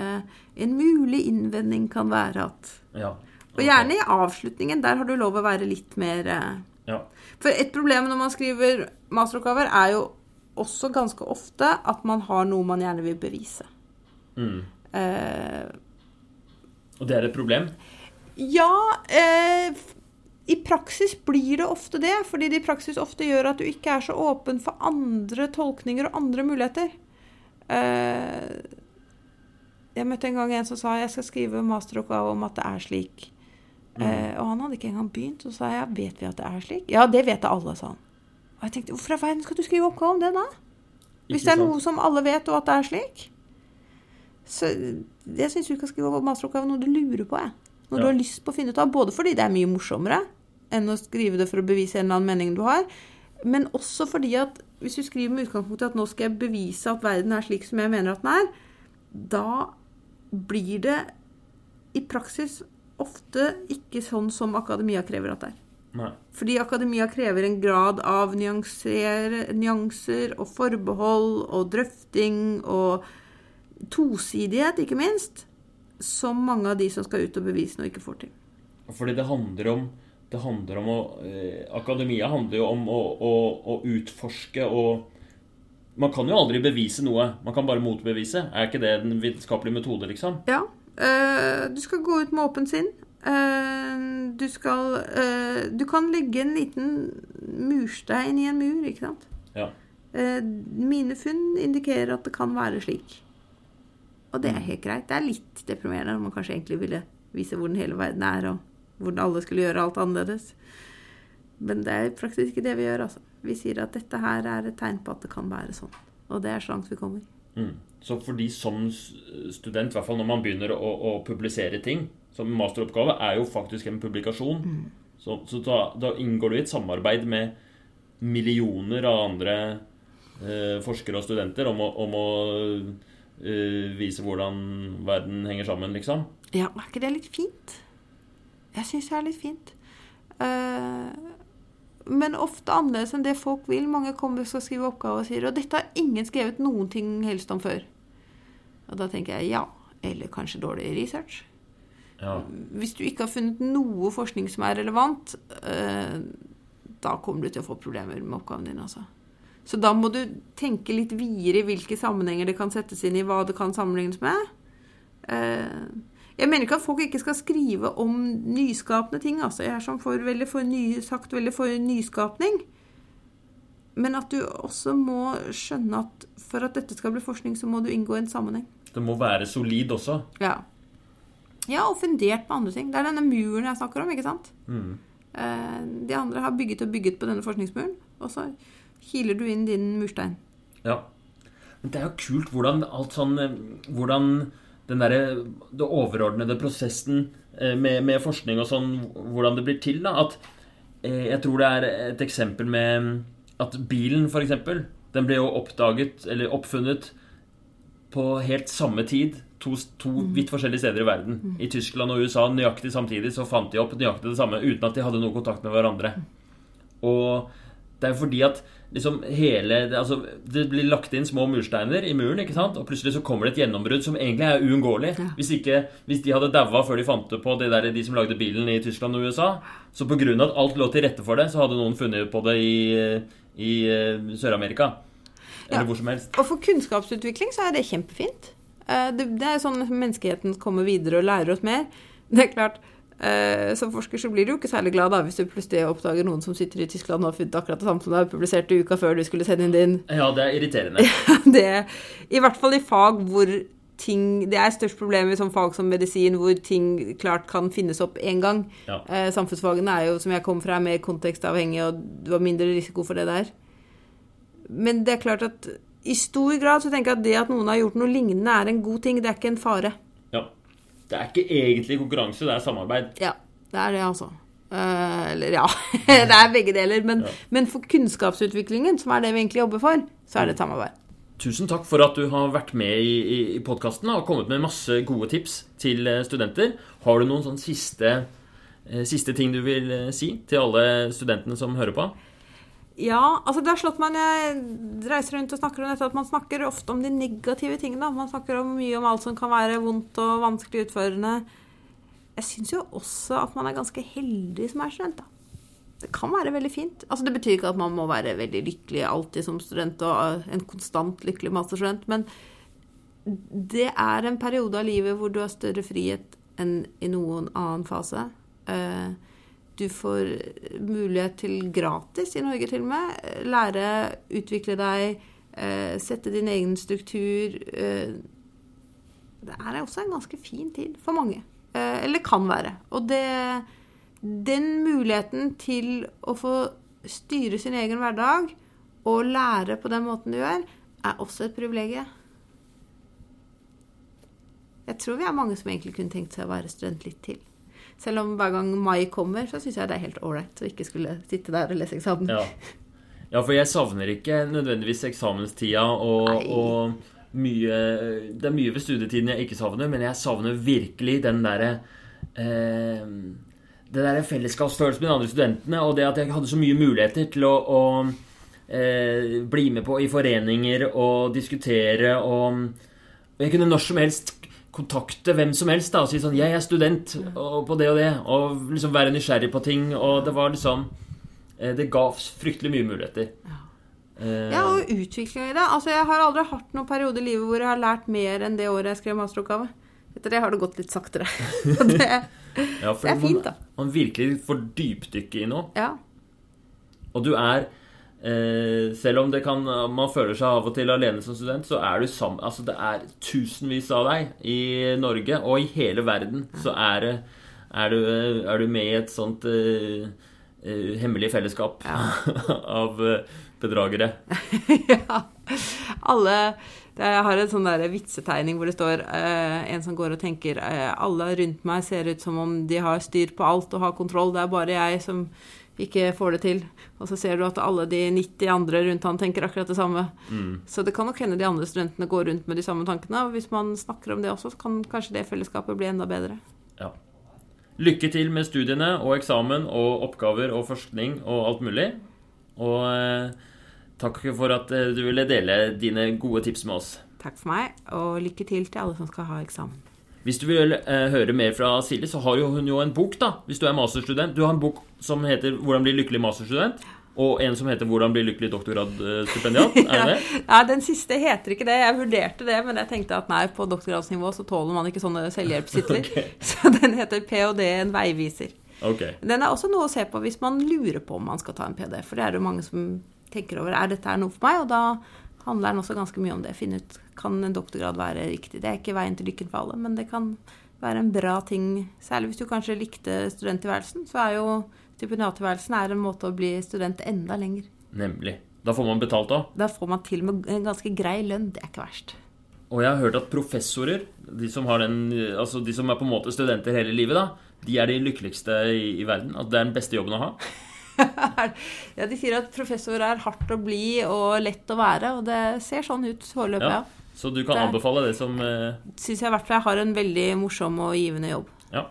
En mulig innvending kan være at Ja. Og gjerne i avslutningen. Der har du lov å være litt mer eh, Ja. For et problem når man skriver masteroppgaver, er jo også ganske ofte at man har noe man gjerne vil bevise. Mm. Eh, Og det er et problem? ja eh, I praksis blir det ofte det, fordi det i praksis ofte gjør at du ikke er så åpen for andre tolkninger og andre muligheter. Eh, jeg møtte en gang en som sa jeg skal skrive masteroppgave om at det er slik. Mm. og han hadde ikke engang begynt. Så sa jeg vet vi at det er slik? Ja, det vet alle, sa han. Og jeg tenkte hvorfor i verden skal du skrive oppgave om det da? Hvis det er noe som alle vet, og at det er slik. Så jeg syns du skal skrive masteroppgave noe du lurer på, jeg. Noe du har lyst på å finne ut av. Både fordi det er mye morsommere enn å skrive det for å bevise en eller annen mening du har, men også fordi at hvis du skriver med utgangspunkt i at nå skal jeg bevise at verden er slik som jeg mener at den er, da blir det i praksis ofte ikke sånn som akademia krever at det er. Nei. Fordi akademia krever en grad av nyanser, nyanser og forbehold og drøfting og tosidighet, ikke minst, som mange av de som skal ut og bevise noe, ikke får til. Fordi det handler om det handler om å eh, Akademia handler jo om å, å, å utforske og Man kan jo aldri bevise noe. Man kan bare motbevise. Er ikke det den vitenskapelige metode, liksom? Ja. eh, du skal gå ut med åpent sinn. Eh, du skal eh, Du kan legge en liten murstein i en mur, ikke sant? Ja. Eh, mine funn indikerer at det kan være slik. Og det er helt greit. Det er litt deprimerende når man kanskje egentlig ville vise hvordan hele verden er, og hvordan alle skulle gjøre alt annerledes. Men det er praktisk ikke det vi gjør, altså. Vi sier at dette her er et tegn på at det kan være sånn. Og det er så langt vi kommer. Mm. Så fordi som student, i hvert fall når man begynner å, å publisere ting Som masteroppgave er jo faktisk en publikasjon. Så, så da, da inngår du i et samarbeid med millioner av andre eh, forskere og studenter om å, om å eh, vise hvordan verden henger sammen, liksom. Ja, er ikke det litt fint? Jeg syns det er litt fint. Eh, men ofte annerledes enn det folk vil. Mange kommer og skal skrive oppgave og sier Og dette har ingen skrevet noen ting helst om før. Og da tenker jeg ja. Eller kanskje dårlig research. Ja. Hvis du ikke har funnet noe forskning som er relevant, eh, da kommer du til å få problemer med oppgaven din. altså. Så da må du tenke litt videre i hvilke sammenhenger det kan settes inn i, hva det kan sammenlignes med. Jeg mener ikke at folk ikke skal skrive om nyskapende ting. altså. Jeg er som for, veldig for ny, sagt veldig for nyskapning. Men at du også må skjønne at for at dette skal bli forskning, så må du inngå i en sammenheng. Det må være solid også. Ja. ja, og fundert på andre ting. Det er denne muren jeg snakker om, ikke sant? Mm. Eh, De andre har bygget og bygget på denne forskningsmuren, og så kiler du inn din murstein. Ja. Men det er jo kult hvordan alt sånn eh, Hvordan den derre Det overordnede prosessen eh, med, med forskning og sånn, hvordan det blir til, da. At eh, jeg tror det er et eksempel med at bilen, for eksempel, den ble jo oppdaget, eller oppfunnet, på helt samme tid. To, to vidt forskjellige steder i verden. I Tyskland og USA nøyaktig samtidig så fant de opp nøyaktig det samme uten at de hadde noe kontakt med hverandre. Og det er fordi at liksom hele altså, det blir lagt inn små mursteiner i muren, ikke sant? og plutselig så kommer det et gjennombrudd som egentlig er uunngåelig. Ja. Hvis, ikke, hvis de hadde daua før de fant det på, det der, de som lagde bilen i Tyskland og USA, så av at alt lå til rette for det, så hadde noen funnet på det i, i eh, Sør-Amerika. Eller Ja. hvor som helst. Og for kunnskapsutvikling så er det kjempefint. Eh, Det, det er sånn menneskeheten kommer videre og lærer oss mer. Det er klart, eh, Som forsker så blir du jo ikke særlig glad da hvis du plutselig oppdager noen som sitter i Tyskland og har funnet akkurat det samme som du har publisert uka før du skulle sende inn din. Ja, det er irriterende. Det, I hvert fall i fag hvor ting Det er størst problem i sånn fag som medisin, hvor ting klart kan finnes opp én gang. Ja. Eh, samfunnsfagene er jo, som jeg kom fra, mer kontekstavhengig, og du har mindre risiko for det der. Men det er klart at i stor grad så tenker jeg at det at noen har gjort noe lignende, er en god ting. Det er ikke en fare. Det er ikke egentlig konkurranse, det er samarbeid. Ja, det er det, altså. Uh, eller ja, det er begge deler. Men, Ja. men for kunnskapsutviklingen, som er det vi egentlig jobber for, så er det et samarbeid. Tusen takk for at du har vært med i, i, i podkasten og kommet med masse gode tips til eh, studenter. Har du noen sånn siste, eh, siste ting du vil si til alle studentene som hører på? Ja, altså det har slått meg når jeg reiser rundt og snakker om dette, at man snakker ofte om de negative tingene. Man snakker om mye om alt som kan være vondt og vanskelig utførende. Jeg syns jo også at man er ganske heldig som er student, da. Det kan være veldig fint. Altså Det betyr ikke at man må være veldig lykkelig alltid som student og en konstant lykkelig masterstudent, men det er en periode av livet hvor du har større frihet enn i noen annen fase. Eh, Du får mulighet til gratis i Norge til og med. Lære, utvikle deg, eh, sette din egen struktur. eh, Det er også en ganske fin tid for mange. Eh, Eller kan være. Og det, den muligheten til å få styre sin egen hverdag og lære på den måten du gjør, er også et privilegium. Jeg tror vi er mange som egentlig kunne tenkt seg å være student litt til. Selv om hver gang mai kommer, så syns jeg det er helt ålreit å ikke skulle sitte der og lese eksamen. Ja. ja, for jeg savner ikke nødvendigvis eksamenstida og, og mye Det er mye ved studietiden jeg ikke savner, men jeg savner virkelig den derre eh, Det derre fellesskapsfølelsen med de andre studentene, og det at jeg hadde så mye muligheter til å, å eh, bli med på i foreninger og diskutere og, og Jeg kunne når som helst kontakte hvem som helst da, og si sånn 'Jeg er student og på det og det', og liksom være nysgjerrig på ting. Og det var liksom eh, Det ga fryktelig mye muligheter. Eh, Ja, og utvikling i det. Altså, jeg har aldri hatt noen periode i livet hvor jeg har lært mer enn det året jeg skrev masteroppgave. Etter det har det gått litt saktere. Det, ja, det er fint, da. Man, man virkelig får dypdykke i noe. ja. Og du er Selv om det kan, man føler seg av og til alene som student, så er du sammen Altså, det er tusenvis av deg i Norge og i hele verden. Så er, er, du, er du med i et sånt eh, eh, hemmelig fellesskap av eh, bedragere. ja. Alle jeg har en sånn der vitsetegning hvor det står eh, en som går og tenker eh, Alle rundt meg ser ut som om de har styr på alt og har kontroll. Det er bare jeg som ikke får det til. Og så ser du at alle de 90 andre rundt han tenker akkurat det samme. Mm. Så det kan nok hende de andre studentene går rundt med de samme tankene. Og hvis man snakker om det også, så kan kanskje det fellesskapet bli enda bedre. Ja. Lykke til med studiene og eksamen og oppgaver og forskning og alt mulig. Og eh, takk for at eh, du ville dele dine gode tips med oss. Takk for meg, og lykke til til alle som skal ha eksamen. Hvis du vil eh, høre mer fra Silje, så har jo hun jo en bok, da. Hvis du er masterstudent. Du har en bok som heter 'Hvordan bli lykkelig masterstudent'. Og en som heter 'Hvordan bli lykkelig doktorgradsstipendiat'. Er det det? Ja, Den siste heter ikke det. Jeg vurderte det, men jeg tenkte at nei, på doktorgradsnivå så tåler man ikke sånne selvhjelpstitler. okay. Så den heter ph.d. en veiviser. Okay. Den er også noe å se på hvis man lurer på om man skal ta en ph.d. For det er det jo mange som tenker over er dette er noe for meg, og da handler den også ganske mye om det. Finne ut kan en doktorgrad være riktig. Det er ikke veien til lykken for alle, men det kan være en bra ting. Særlig hvis du kanskje likte studenttilværelsen, så er jo stipendiattilværelsen en måte å bli student enda lenger. Nemlig. Da får man betalt òg. Da får man til og med en ganske grei lønn. Det er ikke verst. Og jeg har hørt at professorer, de som, har den, altså de som er på en måte studenter hele livet, da, de er de lykkeligste i, i verden. At det er den beste jobben å ha. Ja, De sier at professor er hardt å bli og lett å være, og det ser sånn ut foreløpig. Ja. Ja. Så du kan Det- anbefale det som eh, Syns jeg i hvert fall jeg har en veldig morsom og givende jobb. Ja.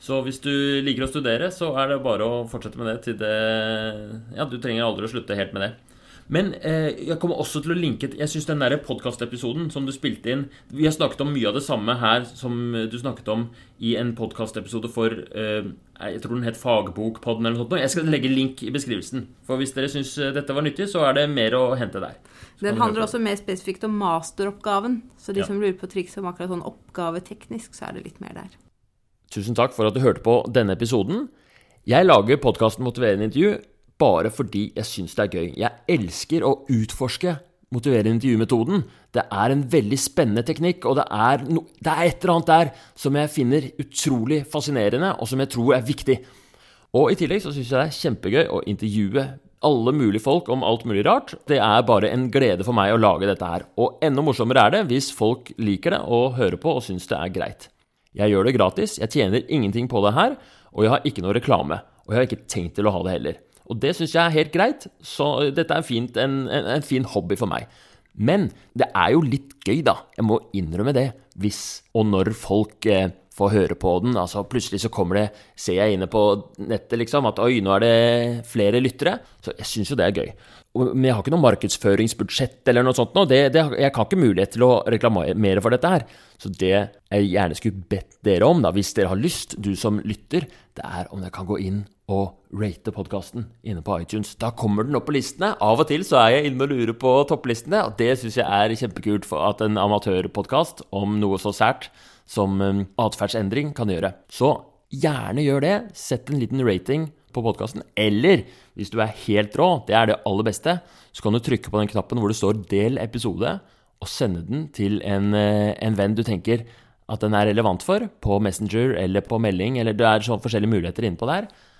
Så hvis du liker å studere, så er det bare å fortsette med det til det Ja, du trenger aldri å slutte helt med det. Men eh, jeg kommer også til å linke Jeg syns den podkastepisoden som du spilte inn Vi har snakket om mye av det samme her som du snakket om i en podkastepisode for eh, Jeg tror den het Fagbokpodden eller noe sånt. Jeg skal legge link i beskrivelsen. For hvis dere syns dette var nyttig, så er det mer å hente der. Så Den handler også mer spesifikt om masteroppgaven. Så de Ja. som lurer på triks om akkurat sånn oppgaveteknisk, så er det litt mer der. Tusen takk for at du hørte på denne episoden. Jeg lager podkasten Motiverende intervju bare fordi jeg syns det er gøy. Jeg elsker å utforske motiverende intervjumetoden. Det er en veldig spennende teknikk, og det er, no, det er et eller annet der som jeg finner utrolig fascinerende, og som jeg tror er viktig. Og i tillegg så syns jeg det er kjempegøy å intervjue alle mulige folk om alt mulig rart. Det er bare en glede for meg å lage dette her. Og enda morsommere er det hvis folk liker det og hører på og syns det er greit. Jeg gjør det gratis, jeg tjener ingenting på det her, og jeg har ikke noe reklame. Og jeg har ikke tenkt til å ha det heller. Og det syns jeg er helt greit, så dette er fint, en, en, en fin hobby for meg. Men det er jo litt gøy, da. Jeg må innrømme det. Hvis og når folk eh, får høre på den. Altså Plutselig så kommer det, ser jeg inne på nettet liksom, at oi, nå er det flere lyttere. Så jeg syns jo det er gøy. Men jeg har ikke noe markedsføringsbudsjett eller noe sånt nå. Det, det, jeg har ikke mulighet til å reklamere for dette her. Så det jeg gjerne skulle bedt dere om, da, hvis dere har lyst, du som lytter, det er om dere kan gå inn og rate podkasten inne på iTunes. Da kommer den opp på listene. Av og til så er jeg inne og lurer på topplistene, og det syns jeg er kjempekult for at en amatørpodkast om noe så sært som um, atferdsendring kan gjøre. Så gjerne gjør det. Sett en liten rating på podkasten. Eller hvis du er helt rå, det er det aller beste, så kan du trykke på den knappen hvor det står 'del episode', og sende den til en, eh, en venn du tenker at den er relevant for, på Messenger eller på melding, eller det er sånn forskjellige muligheter innpå der.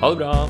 Ha det bra!